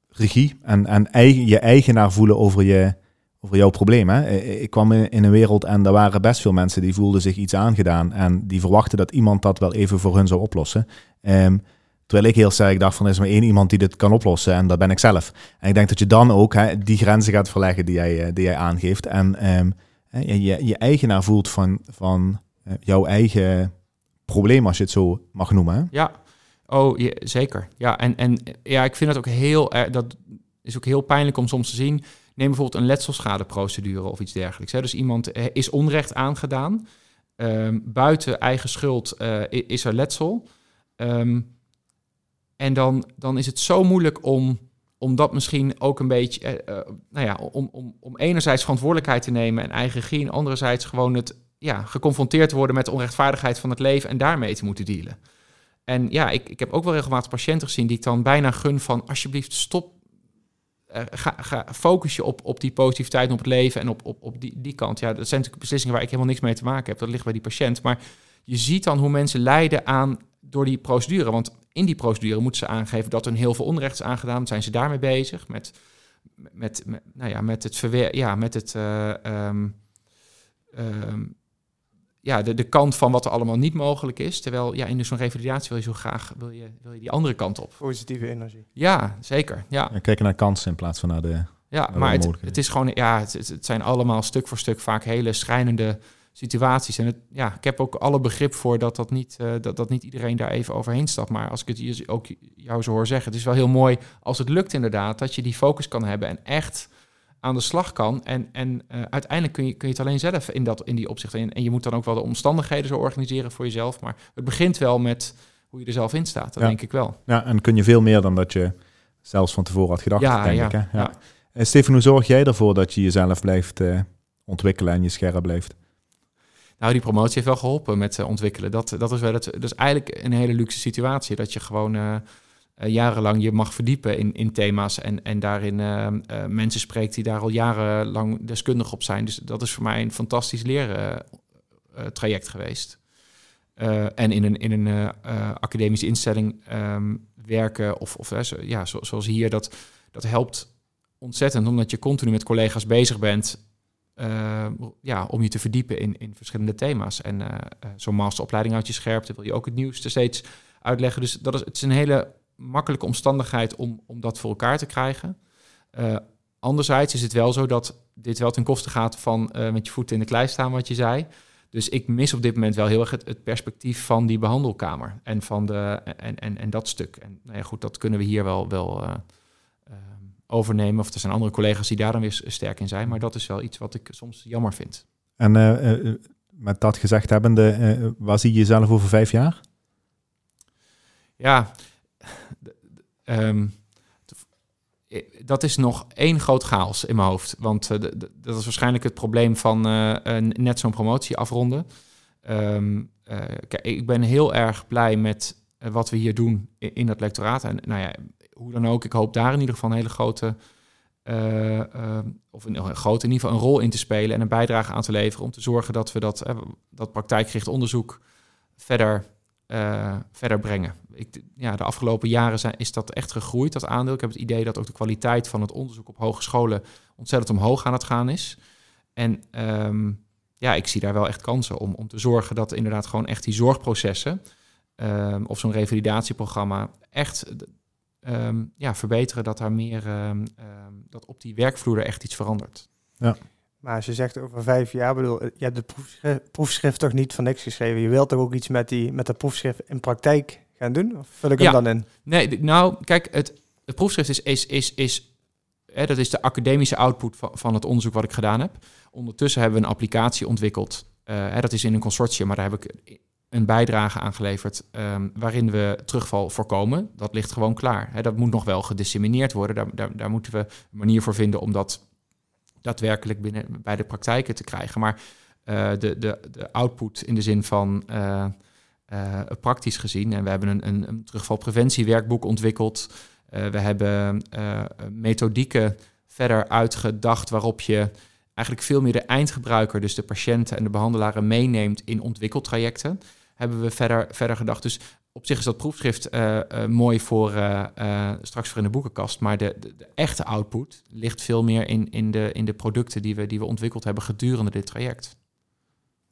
regie en, en eigen, je eigenaar voelen over, je, over jouw probleem. Hè? Ik kwam in, in, een wereld en er waren best veel mensen die voelden zich iets aangedaan en die verwachten dat iemand dat wel even voor hun zou oplossen. Um, terwijl ik heel sterk dacht van er is maar één iemand die dit kan oplossen en dat ben ik zelf. En ik denk dat je dan ook hè, die grenzen gaat verleggen die jij, die jij aangeeft. En um, je, je, eigenaar voelt van, van eh, jouw eigen probleem, als je het zo mag noemen.
Ja, oh, je, zeker. Ja, en, en ja, ik vind het ook heel, dat is ook heel pijnlijk om soms te zien. Neem bijvoorbeeld een letselschadeprocedure of iets dergelijks. Hè. Dus iemand eh, is onrecht aangedaan. Um, buiten eigen schuld is er letsel. Um, en dan, dan is het zo moeilijk om om dat misschien ook een beetje, uh, nou ja, om, om, om enerzijds verantwoordelijkheid te nemen en eigen regie, en anderzijds gewoon het, ja, geconfronteerd te worden met de onrechtvaardigheid van het leven en daarmee te moeten dealen. En ja, ik, ik heb ook wel regelmatig patiënten gezien die ik dan bijna gun van, alsjeblieft, stop, uh, ga, ga, focus je op, op die positiviteit op het leven en op, op, op die, die kant. Ja, dat zijn natuurlijk beslissingen waar ik helemaal niks mee te maken heb, dat ligt bij die patiënt. Maar je ziet dan hoe mensen lijden aan door die procedure. Want in die procedure moeten ze aangeven dat er heel veel onrecht is aangedaan. Zijn ze daarmee bezig? Met met, met, nou ja, met het verweer, ja, met het, eh, ehm, ehm, ja, de, de kant van wat er allemaal niet mogelijk is. Terwijl ja, in zo'n revalidatie wil je zo graag wil je, wil je die andere kant op.
Positieve energie.
Ja, zeker. Ja,
En kijken naar kansen in plaats van naar de...
ja maar het, het is gewoon, ja, het, het het zijn allemaal stuk voor stuk vaak hele schrijnende situaties. En het, ja, ik heb ook alle begrip voor dat, dat, niet, eh, dat, dat niet iedereen daar even overheen stapt. Maar als ik het hier ook jou zo hoor zeggen, het is wel heel mooi als het lukt inderdaad, dat je die focus kan hebben en echt aan de slag kan. En, en eh, uiteindelijk kun je, kun je het alleen zelf in, dat, in die opzichten. En, en je moet dan ook wel de omstandigheden zo organiseren voor jezelf. Maar het begint wel met hoe je er zelf in staat. Dat
Ja.
denk ik wel.
Ja, en kun je veel meer dan dat je zelfs van tevoren had gedacht,
Ja,
denk
ja,
ik. Hè? Ja.
ja.
En Stefan, hoe zorg jij ervoor dat je jezelf blijft eh, ontwikkelen en je scherp blijft?
Nou, die promotie heeft wel geholpen met eh, ontwikkelen. Dat, dat is wel. Dat is eigenlijk een hele luxe situatie. Dat je gewoon eh, eh, jarenlang je mag verdiepen in, in thema's. En, en daarin mensen spreekt die daar al jarenlang deskundig op zijn. Dus dat is voor mij een fantastisch leertraject geweest. Eh, en in een, in een academische instelling ehm, werken, of, of ja, zo- zoals hier, dat, dat helpt ontzettend, omdat je continu met collega's bezig bent eh, ja, om je te verdiepen in, in verschillende thema's. En eh, zo'n masteropleiding uit je scherpte wil je ook het nieuwste steeds uitleggen. Dus dat is, het is een hele makkelijke omstandigheid om, om dat voor elkaar te krijgen. Anderzijds is het wel zo dat dit wel ten koste gaat van met je voeten in de klei staan, wat je zei. Dus ik mis op dit moment wel heel erg het, het perspectief van die behandelkamer en van de en, en, en dat stuk. En nou ja, goed, dat kunnen we hier wel, wel overnemen. Of er zijn andere collega's die daar dan weer sterk in zijn. Maar dat is wel iets wat ik soms jammer vind.
En eh, eh, met dat gezegd hebbende, eh, waar zie je jezelf over vijf jaar?
Ja, ehm, eh, dat is nog één groot chaos in mijn hoofd. Want dat is waarschijnlijk het probleem van net zo'n promotie afronden. Ehm, eh, kijk, ik ben heel erg blij met wat we hier doen in, in dat lectoraat. En nou ja, hoe dan ook, ik hoop daar in ieder geval een hele grote, eh, ehm, of een, een grote in ieder geval een rol in te spelen en een bijdrage aan te leveren om te zorgen dat we dat, eh, dat praktijkgericht onderzoek verder eh, verder brengen. Ik, ja, de afgelopen jaren zijn, is dat echt gegroeid, dat aandeel. Ik heb het idee dat ook de kwaliteit van het onderzoek op hogescholen ontzettend omhoog aan het gaan is. En ehm, ja, ik zie daar wel echt kansen om, om te zorgen dat inderdaad gewoon echt die zorgprocessen ehm, of zo'n revalidatieprogramma echt ehm, ja, verbeteren, dat daar meer, ehm, ehm, dat op die werkvloer er echt iets verandert.
Maar als je zegt over vijf jaar, bedoel, je hebt de proefschrift, proefschrift toch niet van niks geschreven. Je wilt toch ook iets met, die, met dat proefschrift in praktijk gaan doen? Of vul ik
Ja.
hem dan in?
Nee, nou, kijk, het, het proefschrift is, is, is, is hè, dat is de academische output van, van het onderzoek wat ik gedaan heb. Ondertussen hebben we een applicatie ontwikkeld. eh, hè, dat is in een consortium, maar daar heb ik een bijdrage aan geleverd ehm, waarin we terugval voorkomen. Dat ligt gewoon klaar. Dat moet nog wel gedissemineerd worden. Daar, daar, daar moeten we een manier voor vinden om dat daadwerkelijk binnen bij de praktijken te krijgen. Maar eh, de, de, de output in de zin van eh, praktisch gezien. En we hebben een, een, een terugvalpreventiewerkboek ontwikkeld. We hebben methodieken verder uitgedacht waarop je eigenlijk veel meer de eindgebruiker, dus de patiënten en de behandelaren, meeneemt in ontwikkeltrajecten. Hebben we verder, verder gedacht. Dus op zich is dat proefschrift eh, eh, mooi voor eh, straks voor in de boekenkast. Maar de, de, de echte output ligt veel meer in, in, de, in de producten die we, die we ontwikkeld hebben gedurende dit traject.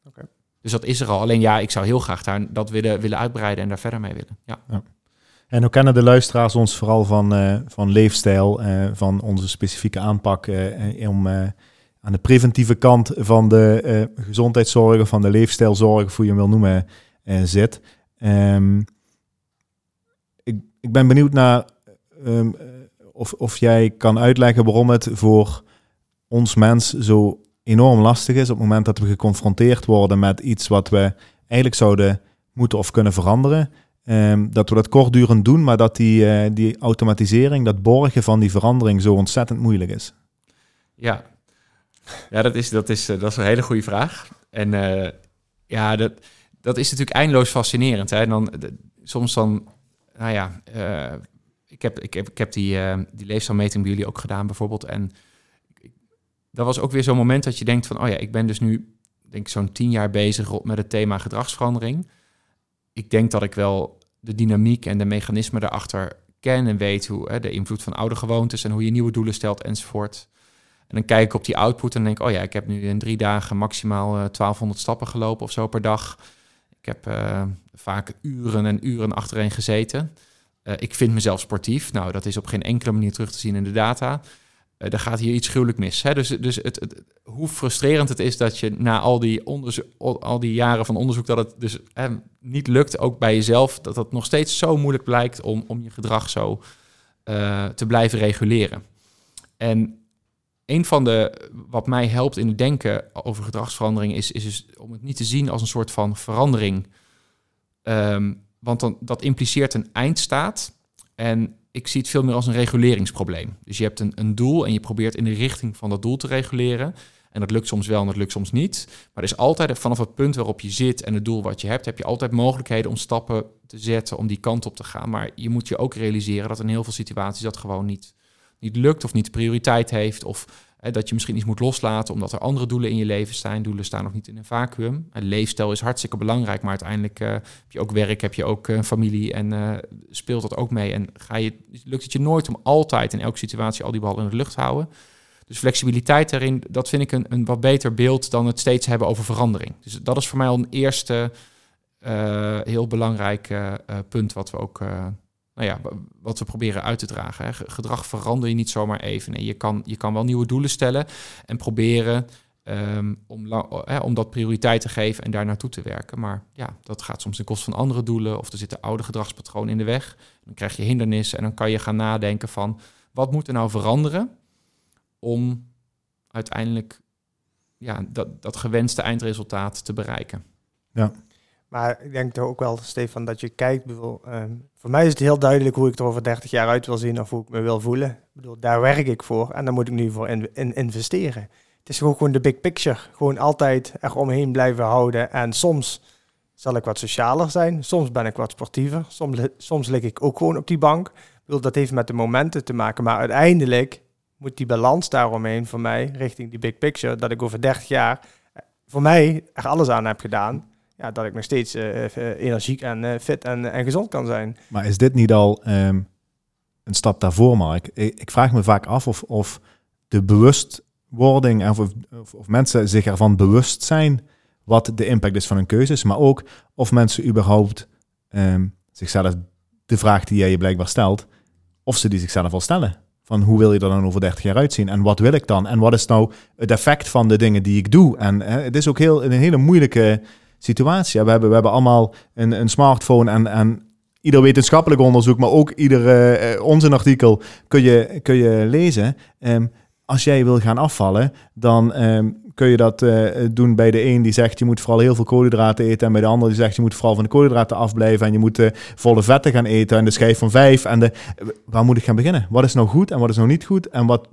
Oké.
Dus dat is er al. Alleen ja, ik zou heel graag daar dat willen, willen uitbreiden en daar verder mee willen. Ja.
En hoe kennen de luisteraars ons vooral van, van leefstijl, van onze specifieke aanpak om aan de preventieve kant van de gezondheidszorg, van de leefstijlzorg, hoe je hem wil noemen, zit. Ehm, ik, ik ben benieuwd naar ehm, eh, of, of jij kan uitleggen waarom het voor ons mens zo enorm lastig is op het moment dat we geconfronteerd worden met iets wat we eigenlijk zouden moeten of kunnen veranderen. Ehm, dat we dat kortdurend doen, maar dat die, eh, die automatisering, dat borgen van die verandering zo ontzettend moeilijk is.
Ja, ja dat, is, dat, is, eh, dat is een hele goede vraag. En ja, dat, dat is natuurlijk eindeloos fascinerend. Hè? En dan, soms dan, nou ja, eh, ik, heb, ik, heb, ik heb die, eh, die leefstijlmeting bij jullie ook gedaan bijvoorbeeld. En ik- dat was ook weer zo'n moment dat je denkt van, oh ja, ik ben dus nu denk ik zo'n tien jaar bezig met het thema gedragsverandering. Ik denk dat ik wel de dynamiek en de mechanismen daarachter ken en weet hoe hè, de invloed van oude gewoontes en hoe je nieuwe doelen stelt enzovoort. En dan kijk ik op die output en denk oh ja, ik heb nu in drie dagen maximaal uh, 1200 stappen gelopen of zo per dag. Ik heb uh, vaak uren en uren achtereen gezeten. Uh, ik vind mezelf sportief. Nou, dat is op geen enkele manier terug te zien in de data. Uh, er gaat hier iets gruwelijk mis. Hè? Dus, dus het, hoe frustrerend het is dat je na al die, al die jaren van onderzoek... dat het dus niet lukt, ook bij jezelf... dat het nog steeds zo moeilijk blijkt om, om je gedrag zo te blijven reguleren. En een van de, wat mij helpt in het denken over gedragsverandering, is, is dus om het niet te zien als een soort van verandering. Um, want dan, dat impliceert een eindstaat. En ik zie het veel meer als een reguleringsprobleem. Dus je hebt een, een doel en je probeert in de richting van dat doel te reguleren. En dat lukt soms wel en dat lukt soms niet. Maar er is altijd vanaf het punt waarop je zit en het doel wat je hebt, heb je altijd mogelijkheden om stappen te zetten om die kant op te gaan. Maar je moet je ook realiseren dat in heel veel situaties dat gewoon niet niet lukt of niet prioriteit heeft. Of dat je misschien iets moet loslaten omdat er andere doelen in je leven zijn. Doelen staan nog niet in een vacuüm. Een leefstijl is hartstikke belangrijk, maar uiteindelijk uh, heb je ook werk, heb je ook uh, familie en uh, speelt dat ook mee. En ga je, lukt het je nooit om altijd in elke situatie al die ballen in de lucht te houden. Dus flexibiliteit daarin, dat vind ik een, een wat beter beeld dan het steeds hebben over verandering. Dus dat is voor mij al een eerste heel belangrijk punt wat we ook nou ja, wat we proberen uit te dragen. Hè. Gedrag verander je niet zomaar even. Nee, je, kan, je kan wel nieuwe doelen stellen en proberen um, om, hè, om dat prioriteit te geven en daar naartoe te werken. Maar ja, dat gaat soms ten koste van andere doelen of er zitten oude gedragspatronen in de weg. Dan krijg je hindernissen en dan kan je gaan nadenken van wat moet er nou veranderen om uiteindelijk ja, dat, dat gewenste eindresultaat te bereiken.
Ja. Maar ik denk toch ook wel, Stefan, dat je kijkt. Bedoel, um, voor mij is het heel duidelijk hoe ik er over 30 jaar uit wil zien of hoe ik me wil voelen. Ik bedoel, daar werk ik voor en daar moet ik nu voor in investeren. Het is gewoon, gewoon de big picture. Gewoon altijd eromheen blijven houden. En soms zal ik wat socialer zijn, soms ben ik wat sportiever, soms, soms lig ik ook gewoon op die bank. Ik bedoel, dat heeft met de momenten te maken, maar uiteindelijk moet die balans daaromheen voor mij richting die big picture, dat ik over 30 jaar eh, voor mij er alles aan heb gedaan ja, dat ik nog steeds uh, energiek en fit en, en gezond kan zijn.
Maar is dit niet al um, een stap daarvoor, Mark? Ik, ik, vraag me vaak af of, of de bewustwording, of, of, of, mensen zich ervan bewust zijn wat de impact is van hun keuzes, maar ook of mensen überhaupt um, zichzelf de vraag die jij je blijkbaar stelt, of ze die zichzelf al stellen. Van hoe wil je er dan over 30 jaar uitzien? En wat wil ik dan? En wat is nou het effect van de dingen die ik doe? En het is ook heel, een hele moeilijke situatie. We hebben, we hebben allemaal een, een smartphone en, en ieder wetenschappelijk onderzoek, maar ook ieder uh, onzinartikel kun je, kun je lezen. Um, als jij wil gaan afvallen, dan um, kun je dat uh, doen bij de een die zegt je moet vooral heel veel koolhydraten eten. En bij de ander die zegt je moet vooral van de koolhydraten afblijven. En je moet volle vetten gaan eten en de schijf van vijf. En de, waar moet ik gaan beginnen? Wat is nou goed en wat is nou niet goed? En wat,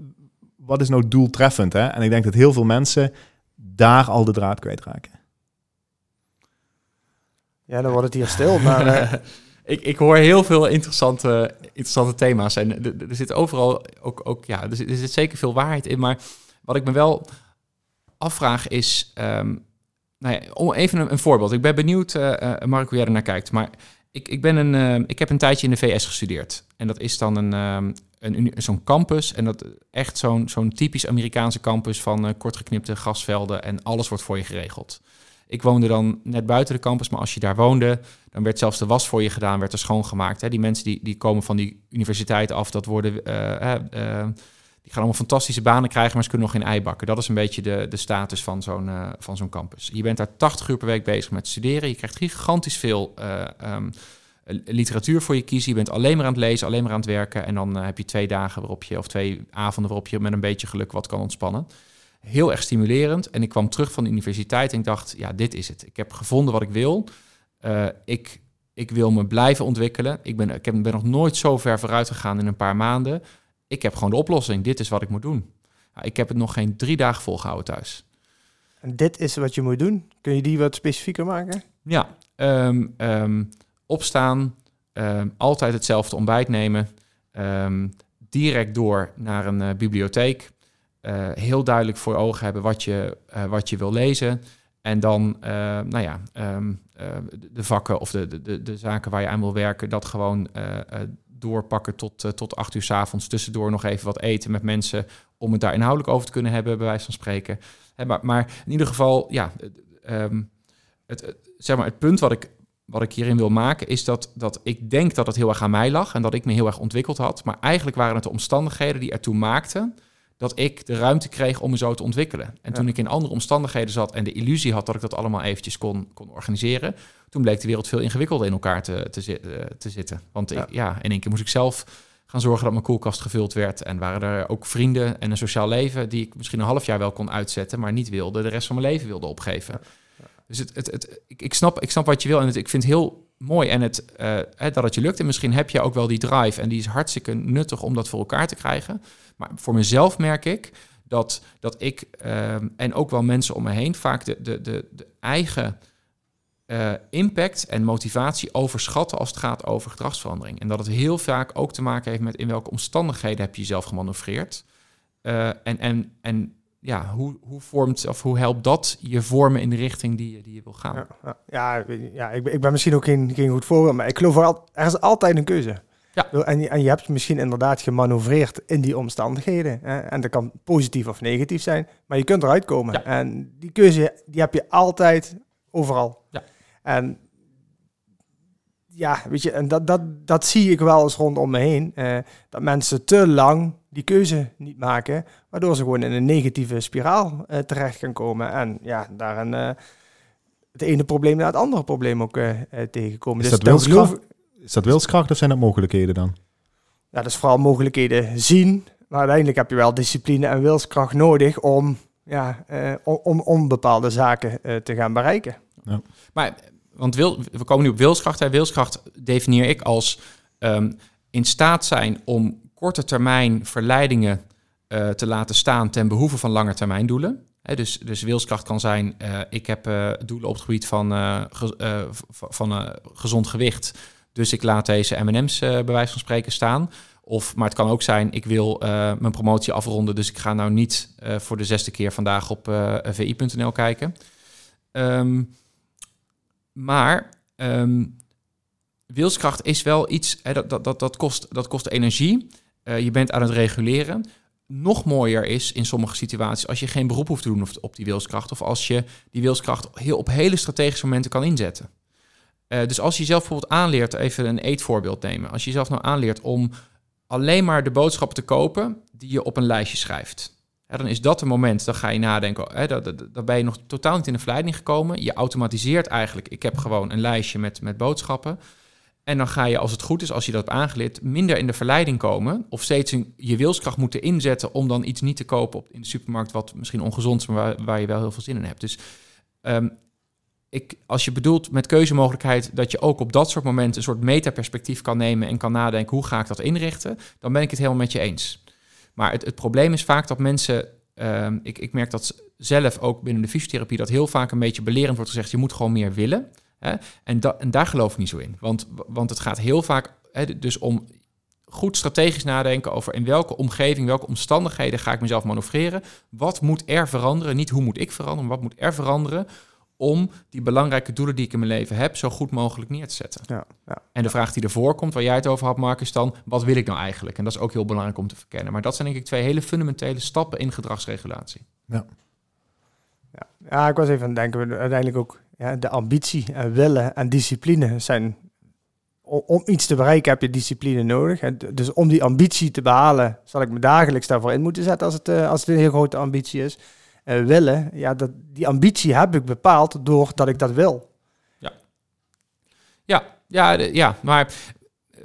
wat is nou doeltreffend? Hè? En ik denk dat heel veel mensen daar al de draad kwijtraken.
Ja, dan wordt het hier stil. Maar, uh...
ik, ik hoor heel veel interessante, interessante thema's. En er, zit overal ook, ook ja, er zit, er zit, zeker veel waarheid in. Maar wat ik me wel afvraag is. Um, nou ja, even een, een, voorbeeld. Ik ben benieuwd, uh, uh, Mark, hoe jij er naar kijkt. Maar ik, ik, ben een, uh, ik heb een tijdje in de VS gestudeerd. En dat is dan een, um, een, zo'n campus. En dat echt zo'n zo'n typisch Amerikaanse campus van kortgeknipte gasvelden. En alles wordt voor je geregeld. Ik woonde dan net buiten de campus, maar als je daar woonde, dan werd zelfs de was voor je gedaan, werd er schoongemaakt. Hè. Die mensen die, die komen van die universiteit af, dat worden, uh, uh, die gaan allemaal fantastische banen krijgen, maar ze kunnen nog geen ei bakken. Dat is een beetje de, de status van zo'n uh, van zo'n campus. Je bent daar 80 uur per week bezig met studeren. Je krijgt gigantisch veel um, literatuur voor je kiezen. Je bent alleen maar aan het lezen, alleen maar aan het werken. En dan heb je twee dagen waarop je, of twee avonden waarop je met een beetje geluk wat kan ontspannen heel erg stimulerend. En ik kwam terug van de universiteit en ik dacht, ja, dit is het. Ik heb gevonden wat ik wil. Uh, ik, ik wil me blijven ontwikkelen. Ik ben, ik ben nog nooit zo ver vooruit gegaan in een paar maanden. Ik heb gewoon de oplossing. Dit is wat ik moet doen. Nou, ik heb het nog geen drie dagen volgehouden thuis.
En dit is wat je moet doen? Kun je die wat specifieker maken?
Ja, um, um, opstaan, um, altijd hetzelfde ontbijt nemen, direct door naar een uh, bibliotheek. Uh, heel duidelijk voor ogen hebben wat je, uh, wat je wil lezen. En dan, uh, nou ja, um, de vakken of de, de, de zaken waar je aan wil werken, dat gewoon doorpakken tot, tot acht uur s avonds. Tussendoor nog even wat eten met mensen om het daar inhoudelijk over te kunnen hebben, bij wijze van spreken. maar, maar, in ieder geval, ja, um, het, zeg maar, het punt wat ik, wat ik hierin wil maken is dat, dat ik denk dat het heel erg aan mij lag en dat ik me heel erg ontwikkeld had. Maar eigenlijk waren het de omstandigheden die ertoe maakten dat ik de ruimte kreeg om me zo te ontwikkelen. En toen ik in andere omstandigheden zat en de illusie had dat ik dat allemaal eventjes kon, kon organiseren, toen bleek de wereld veel ingewikkelder in elkaar te, te, eh, te zitten. Want ja. Ik, ja, in één keer moest ik zelf gaan zorgen dat mijn koelkast gevuld werd. En waren er ook vrienden en een sociaal leven die ik misschien een half jaar wel kon uitzetten, maar niet wilde de rest van mijn leven wilde opgeven. Dus het, het, het, ik, ik, snap, ik snap wat je wil en het, ik vind het heel mooi en het, uh, dat het je lukt. En misschien heb je ook wel die drive en die is hartstikke nuttig om dat voor elkaar te krijgen. Maar voor mezelf merk ik dat, dat ik ehm, en ook wel mensen om me heen vaak de, de, de, eigen uh, impact en motivatie overschatten als het gaat over gedragsverandering. En dat het heel vaak ook te maken heeft met in welke omstandigheden heb je jezelf gemanoeuvreerd. Uh, en, en, en ja, hoe, hoe vormt of hoe helpt dat je vormen in de richting die, je, die je wil gaan?
Ja, ja, ja ik, ben, ik ben misschien ook geen, geen goed voorbeeld, maar ik geloof er, er is altijd een keuze. Ja. En, je, en je hebt misschien inderdaad gemanoeuvreerd in die omstandigheden. Hè? En dat kan positief of negatief zijn, maar je kunt eruit komen. En die keuze die heb je altijd overal. Ja. En ja, weet je, en dat, dat, dat zie ik wel eens rondom me heen. Eh, dat mensen te lang die keuze niet maken, waardoor ze gewoon in een negatieve spiraal uh, terecht gaan komen. En ja, daar een, uh, het ene probleem naar het andere probleem ook uh, tegenkomen.
Is, dus dat wilskracht, is dat wilskracht of zijn dat mogelijkheden dan?
Ja, dat is vooral mogelijkheden zien. Maar uiteindelijk heb je wel discipline en wilskracht nodig om, ja, om, om bepaalde zaken te gaan bereiken. Ja.
Maar want wil, we komen nu op wilskracht. Hè. Wilskracht definieer ik als um, in staat zijn om korte termijn verleidingen uh, te laten staan ten behoeve van lange termijn doelen. He, dus, dus wilskracht kan zijn, uh, ik heb uh, doelen op het gebied van, ge, van gezond gewicht. Dus ik laat deze M&M's bij wijze van spreken staan. Of, maar het kan ook zijn, ik wil mijn promotie afronden. Dus ik ga nou niet voor de zesde keer vandaag op vi.nl kijken. Um, maar um, wilskracht is wel iets, hè, dat, dat, dat, kost, dat kost energie. Je bent aan het reguleren. Nog mooier is in sommige situaties als je geen beroep hoeft te doen op, op die wilskracht. Of als je die wilskracht heel, op hele strategische momenten kan inzetten. Uh, dus als je jezelf bijvoorbeeld aanleert, even een eetvoorbeeld nemen. Als je jezelf nou aanleert om alleen maar de boodschappen te kopen die je op een lijstje schrijft dan is dat het moment, dan ga je nadenken, hè, dan, ben je nog totaal niet in de verleiding gekomen. Je automatiseert eigenlijk, ik heb gewoon een lijstje met, met boodschappen. En dan ga je, als het goed is, als je dat hebt aangeleerd, minder in de verleiding komen. Of steeds je wilskracht moeten inzetten om dan iets niet te kopen op, in de supermarkt, wat misschien ongezond is, maar waar, waar je wel heel veel zin in hebt. Dus um, ik, als je bedoelt met keuzemogelijkheid dat je ook op dat soort momenten een soort metaperspectief kan nemen en kan nadenken, hoe ga ik dat inrichten, dan ben ik het helemaal met je eens. Maar het, het probleem is vaak dat mensen, ehm, ik, ik merk dat zelf ook binnen de fysiotherapie, dat heel vaak een beetje belerend wordt gezegd, je moet gewoon meer willen. Hè? En, en daar geloof ik niet zo in. Want, want het gaat heel vaak hè, dus om goed strategisch nadenken over in welke omgeving, welke omstandigheden ga ik mezelf manoeuvreren. Wat moet er veranderen? Niet hoe moet ik veranderen, wat moet er veranderen om die belangrijke doelen die ik in mijn leven heb, zo goed mogelijk neer te zetten. Ja, ja. En de vraag die ervoor komt, waar jij het over had, Mark, is dan, wat wil ik nou eigenlijk? En dat is ook heel belangrijk om te verkennen. Maar dat zijn denk ik twee hele fundamentele stappen in gedragsregulatie.
Ja, ja. ja ik was even aan het denken, uiteindelijk ook ja, de ambitie en willen en discipline zijn... Om iets te bereiken heb je discipline nodig. Dus om die ambitie te behalen, zal ik me dagelijks daarvoor in moeten zetten als het, eh, als het een heel grote ambitie is uh, willen, ja, dat, die ambitie heb ik bepaald doordat ik dat wil.
Ja, ja, ja, ja maar eh,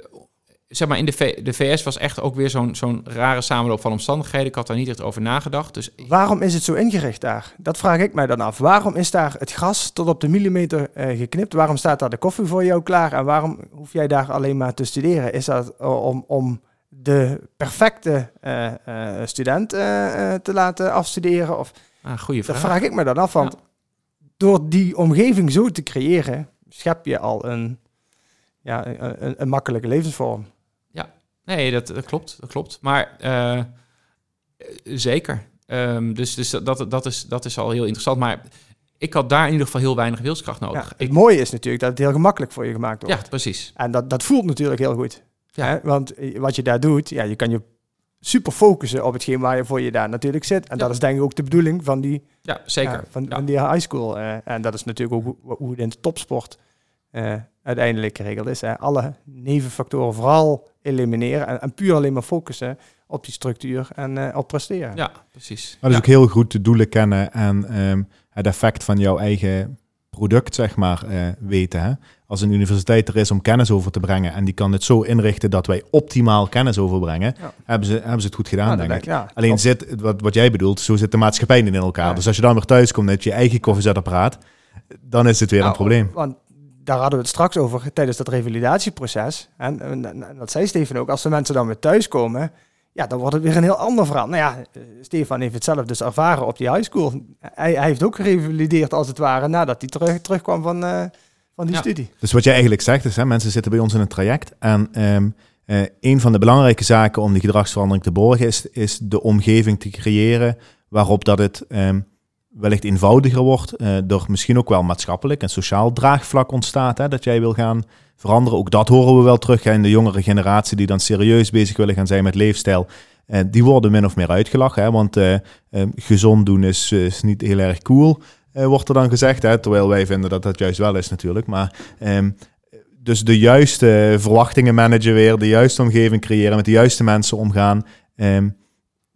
zeg maar, in de, v de VS was echt ook weer zo'n zo'n rare samenloop van omstandigheden. Ik had daar niet echt over nagedacht. Dus...
Waarom is het zo ingericht daar? Dat vraag ik mij dan af. Waarom is daar het gras tot op de millimeter uh, geknipt? Waarom staat daar de koffie voor jou klaar? En waarom hoef jij daar alleen maar te studeren? Is dat om, om de perfecte uh, uh, student te laten afstuderen? Of
Ah, goeie vraag.
Dat vraag ik me dan af, want door die omgeving zo te creëren, schep je al een, ja, een, een makkelijke levensvorm.
Ja, nee, dat, dat klopt, dat klopt. Maar uh, zeker. Um, dus dus dat, dat, is, dat is al heel interessant. Maar ik had daar in ieder geval heel weinig wilskracht nodig.
het mooie is natuurlijk dat het heel gemakkelijk voor je gemaakt wordt.
Ja, precies.
En dat, dat voelt natuurlijk heel goed.
Ja.
Hè? Want eh, wat je daar doet, ja, je kan je super focussen op hetgeen waarvoor je daar natuurlijk zit. En
Ja.
dat is denk ik ook de bedoeling van die,
Ja, zeker.
ja, van,
Ja.
van die high school. eh, en dat is natuurlijk ook hoe, hoe het in de topsport eh, uiteindelijk geregeld is. Hè. Alle nevenfactoren vooral elimineren en, en puur alleen maar focussen op die structuur en eh, op presteren.
Ja, precies.
Maar dus
Ja.
ook heel goed de doelen kennen en ehm, het effect van jouw eigen product, zeg maar, eh, weten. Hè? Als een universiteit er is om kennis over te brengen en die kan het zo inrichten dat wij optimaal kennis overbrengen,
Ja.
hebben, ze, hebben ze het goed gedaan,
Ja,
denk ik.
denk ik, ja.
Alleen zit, wat, wat jij bedoelt, zo zit de maatschappij niet in elkaar. Dus als je dan weer thuis komt met je eigen koffiezetapparaat, dan is het weer een
Nou,
probleem.
Want daar hadden we het straks over tijdens dat revalidatieproces. En, en, en dat zei Stefan ook, als de mensen dan weer thuiskomen, ja, dan wordt het weer een heel ander verhaal. Nou ja, eh, Stefan heeft het zelf dus ervaren op die high school. Hij, hij heeft ook gerevalideerd als het ware nadat hij terug, terugkwam van, eh, van die
Ja.
studie.
Dus wat jij eigenlijk zegt is, hè, mensen zitten bij ons in een traject en ehm, eh, een van de belangrijke zaken om die gedragsverandering te borgen is, is de omgeving te creëren waarop dat het ehm, wellicht eenvoudiger wordt, eh door misschien ook wel maatschappelijk en sociaal draagvlak ontstaat, hè, dat jij wil gaan veranderen. Ook dat horen we wel terug hè, in de jongere generatie die dan serieus bezig willen gaan zijn met leefstijl. Eh, die worden min of meer uitgelachen, hè, want eh, ehm, gezond doen is, is niet heel erg cool, eh, wordt er dan gezegd. Hè, terwijl wij vinden dat dat juist wel is natuurlijk. Maar ehm, dus de juiste verwachtingen managen weer, de juiste omgeving creëren, met de juiste mensen omgaan. Ehm,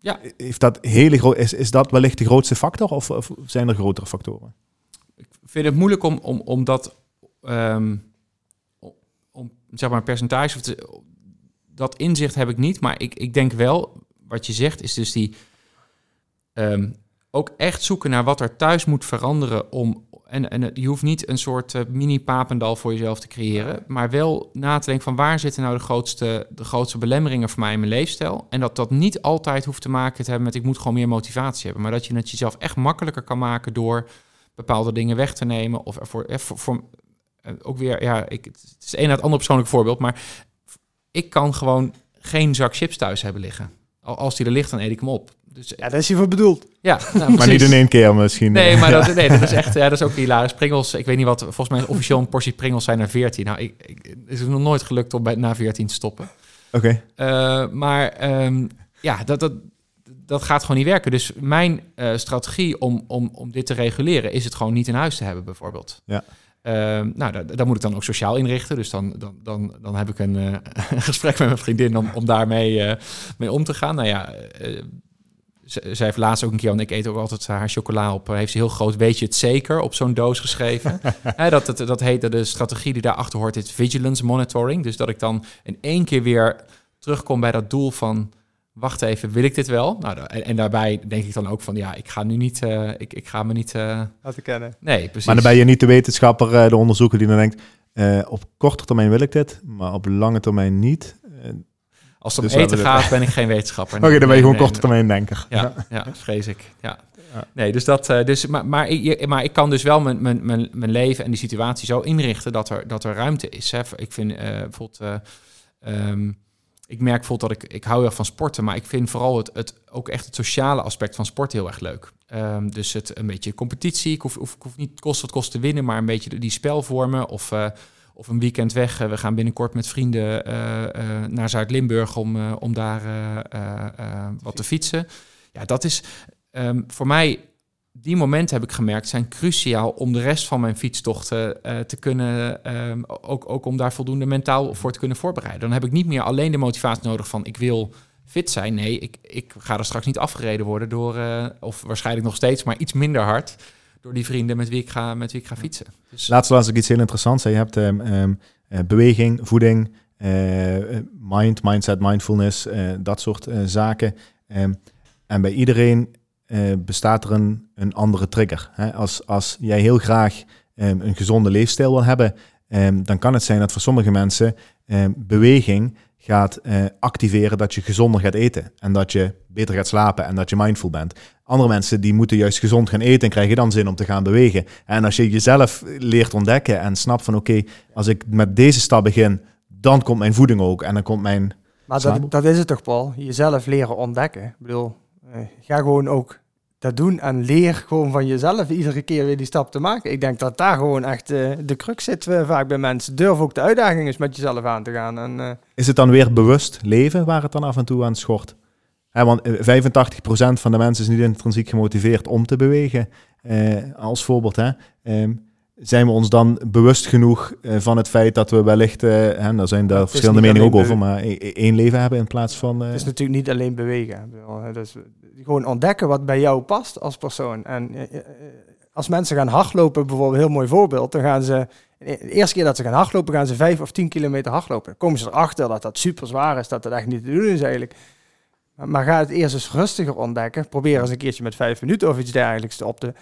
Ja.
Heeft dat hele is, is dat wellicht de grootste factor of, of zijn er grotere factoren?
Ik vind het moeilijk om, om, om dat, ehm, om, zeg maar percentage, of te- dat inzicht heb ik niet, maar ik, ik denk wel, wat je zegt, is dus die ehm, ook echt zoeken naar wat er thuis moet veranderen om, en, en je hoeft niet een soort eh, mini-papendal voor jezelf te creëren, maar wel na te denken van waar zitten nou de grootste, de grootste belemmeringen voor mij in mijn leefstijl. En dat dat niet altijd hoeft te maken te hebben met ik moet gewoon meer motivatie hebben, maar dat je het jezelf echt makkelijker kan maken door bepaalde dingen weg te nemen. Of ervoor, eh, voor, voor, ook weer, ja, ik, het is een na het andere persoonlijk voorbeeld, maar ik kan gewoon geen zak chips thuis hebben liggen. Al- Als die er ligt, dan eet ik hem op. Dus
Ja, daar is hij voor bedoeld.
ja, nou,
Maar niet in één keer misschien.
Nee,
eh,
maar
ja.
dat, nee, dat is echt, ja, dat is ook hilarisch. Pringles, ik weet niet wat, volgens mij is officieel een portie Pringles zijn er 14. Nou, ik, ik, het is nog nooit gelukt om bij, na 14 te stoppen.
Oké.
Eh, maar ehm, ja, dat, dat, dat gaat gewoon niet werken. Dus mijn eh, strategie om, om, om dit te reguleren is het gewoon niet in huis te hebben, bijvoorbeeld.
Ja.
Ehm, nou, dat, dat moet ik dan ook sociaal inrichten. Dus dan, dan, dan, dan heb ik een, eh, gesprek met mijn vriendin om, om daarmee eh, mee om te gaan. Nou ja, eh, zij heeft laatst ook een keer, want ik eet ook altijd haar chocola op, heeft ze heel groot, weet je het zeker, op zo'n doos geschreven. Dat, dat, dat heet, de strategie die daarachter hoort, is vigilance monitoring. Dus dat ik dan in één keer weer terugkom bij dat doel van, wacht even, wil ik dit wel? Nou, en, en daarbij denk ik dan ook van, ja, ik ga nu niet, eh, ik, ik ga me niet, eh,
Laten kennen.
nee, precies.
Maar dan ben je niet de wetenschapper, eh, de onderzoeker die dan denkt, eh, op korte termijn wil ik dit, maar op lange termijn niet.
Als het om
Dus
eten gaat, ben ik geen wetenschapper.
Oké, dan ben je gewoon
nee,
korte termijn denker.
Ja, ja, vrees ik. Ja.
Ja.
Nee, dus dat. dus, maar, maar, ik, maar ik kan dus wel mijn, mijn, mijn, mijn leven en die situatie zo inrichten dat er, dat er ruimte is. Hè. Ik vind eh, bijvoorbeeld. eh, ehm, ik merk bijvoorbeeld dat ik, ik hou heel van sporten, maar ik vind vooral het, het, ook echt het sociale aspect van sport heel erg leuk. Ehm, dus het een beetje competitie. Ik hoef, hoef, ik hoef niet kost wat kost te winnen, maar een beetje die spelvormen. Of, eh, of een weekend weg. Eh, we gaan binnenkort met vrienden eh, naar Zuid-Limburg om, om daar wat te fietsen. Ja, dat is ehm, voor mij. Die momenten heb ik gemerkt zijn cruciaal om de rest van mijn fietstochten eh, te kunnen, ehm, ook, ook om daar voldoende mentaal voor te kunnen voorbereiden. Dan heb ik niet meer alleen de motivatie nodig van ik wil fit zijn. Nee, ik, ik ga er straks niet afgereden worden door, eh, of waarschijnlijk nog steeds, maar iets minder hard door die vrienden met wie ik ga, met wie ik ga fietsen. Dus,
Laatst las ik iets heel interessants. Je hebt ehm, ehm, eh, beweging, voeding, mind, mindset, mindfulness, dat soort zaken. En bij iedereen eh, bestaat er een, een andere trigger. Hè? Als, als jij heel graag ehm, een gezonde leefstijl wil hebben, ehm, dan kan het zijn dat voor sommige mensen ehm, beweging gaat eh, activeren dat je gezonder gaat eten. En dat je beter gaat slapen en dat je mindful bent. Andere mensen die moeten juist gezond gaan eten en krijgen dan zin om te gaan bewegen. En als je jezelf leert ontdekken en snapt van oké, als ik met deze stap begin, dan komt mijn voeding ook en dan komt mijn...
Maar dat, dat is het toch, Paul? Jezelf leren ontdekken. Ik bedoel, eh, ga gewoon ook dat doen en leer gewoon van jezelf iedere keer weer die stap te maken. Ik denk dat daar gewoon echt uh, de crux zit uh, vaak bij mensen. Durf ook de uitdaging eens met jezelf aan te gaan. En, uh,
is het dan weer bewust leven waar het dan af en toe aan schort? Want 85% van de mensen is niet intrinsiek gemotiveerd om te bewegen. als voorbeeld, hè. Um, zijn we ons dan bewust genoeg uh, van het feit dat we wellicht, uh, hè, daar zijn daar verschillende meningen ook over, maar e-, e-, één leven hebben in plaats van...
Het is natuurlijk niet alleen bewegen. Dus gewoon ontdekken wat bij jou past als persoon. En als mensen gaan hardlopen, bijvoorbeeld een heel mooi voorbeeld, dan gaan ze... De eerste keer dat ze gaan hardlopen, gaan ze vijf of tien kilometer hardlopen. Dan komen ze erachter dat dat super zwaar is, dat dat echt niet te doen is eigenlijk. Maar, maar ga het eerst eens rustiger ontdekken. Probeer eens een keertje met vijf minuten of iets dergelijks op te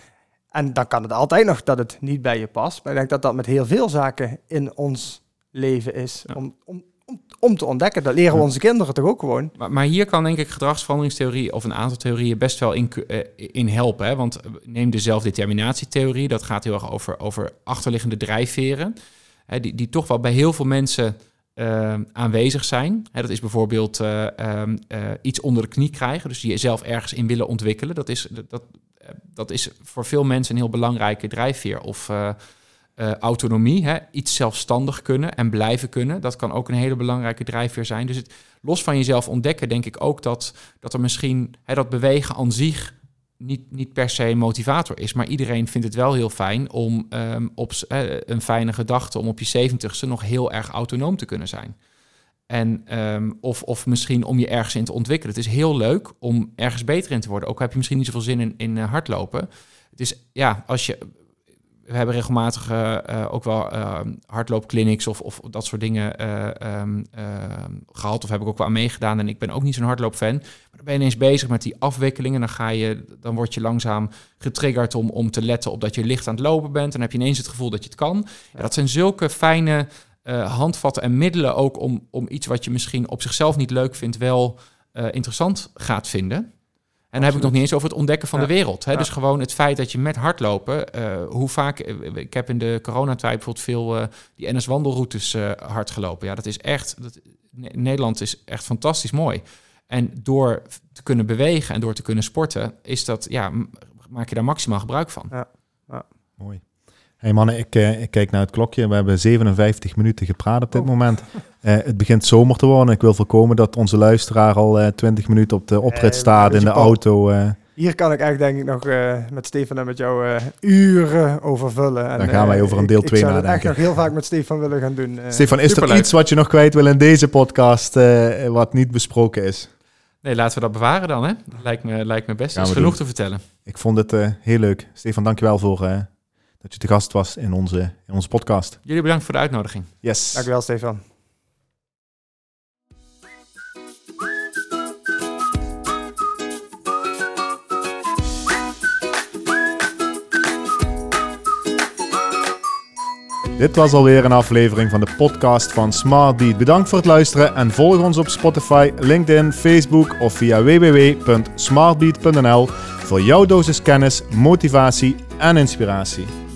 en dan kan het altijd nog dat het niet bij je past. Maar ik denk dat dat met heel veel zaken in ons leven is. Om, om, om, om, te ontdekken. Dat leren we onze kinderen toch ook gewoon.
Maar, maar, hier kan denk ik gedragsveranderingstheorie of een aantal theorieën best wel in, uh, in helpen. Hè? Want neem de zelfdeterminatietheorie. Dat gaat heel erg over, over achterliggende drijfveren. Hè, die, die toch wel bij heel veel mensen uh, aanwezig zijn. Hè, dat is bijvoorbeeld uh, iets onder de knie krijgen. Dus jezelf ergens in willen ontwikkelen. Dat, is, dat, dat is voor veel mensen een heel belangrijke drijfveer. Of uh, uh, autonomie, hè? iets zelfstandig kunnen en blijven kunnen. Dat kan ook een hele belangrijke drijfveer zijn. Dus het, los van jezelf ontdekken, denk ik ook dat, dat er misschien hè, dat bewegen aan zich niet, niet per se een motivator is. Maar iedereen vindt het wel heel fijn om um, op een fijne gedachte om op je zeventigste nog heel erg autonoom te kunnen zijn. En, um, of, of misschien om je ergens in te ontwikkelen. Het is heel leuk om ergens beter in te worden. Ook heb je misschien niet zoveel zin in, in uh, hardlopen. Het is, ja, als je... We hebben regelmatig uh, uh, ook wel hardloopclinics of, of dat soort dingen um, gehad. Of heb ik ook wel aan meegedaan. En ik ben ook niet zo'n hardloopfan. Maar dan ben je ineens bezig met die afwikkelingen. Dan, ga je, dan word je langzaam getriggerd om, om te letten op dat je licht aan het lopen bent. Dan heb je ineens het gevoel dat je het kan. Ja, dat zijn zulke fijne uh, handvatten en middelen ook om, om iets wat je misschien op zichzelf niet leuk vindt, wel uh, interessant gaat vinden. En dan heb ik nog niet eens over het ontdekken van de wereld. Hè? Ja. Dus gewoon het feit dat je met hardlopen, uh, hoe vaak, ik heb in de coronatijd bijvoorbeeld veel die NS-wandelroutes hard gelopen. Ja, dat is echt, dat, Nederland is echt fantastisch mooi. En door te kunnen bewegen en door te kunnen sporten, is dat, ja, maak je daar maximaal gebruik van. Ja,
ja. mooi hey mannen, ik, uh, ik, kijk naar het klokje. We hebben 57 minuten gepraat op dit oh. moment. Uh, het begint zomer te worden. Ik wil voorkomen dat onze luisteraar al uh, eh, 20 minuten op de oprit staat in de auto.
Hier kan ik eigenlijk denk ik nog met Stefan en met jou uren over vullen.
En, Dan gaan wij over een deel 2 nadenken.
Ik zou echt nog heel vaak met Stefan willen gaan doen.
Stefan, is er iets wat je nog kwijt wil in deze podcast wat niet besproken is?
Nee, laten we dat bewaren dan. Hè? Lijkt, me, lijkt me best. Is genoeg doen. te vertellen.
Ik vond het heel leuk. Stefan, dankjewel voor dat je te gast was in onze, in onze podcast.
Jullie bedankt voor de uitnodiging.
Yes.
Dankjewel, Stefan.
Dit was alweer een aflevering van de podcast van Smart Beat. Bedankt voor het luisteren en volg ons op Spotify, LinkedIn, Facebook of via www.smartbeat.nl voor jouw dosis kennis, motivatie en inspiratie.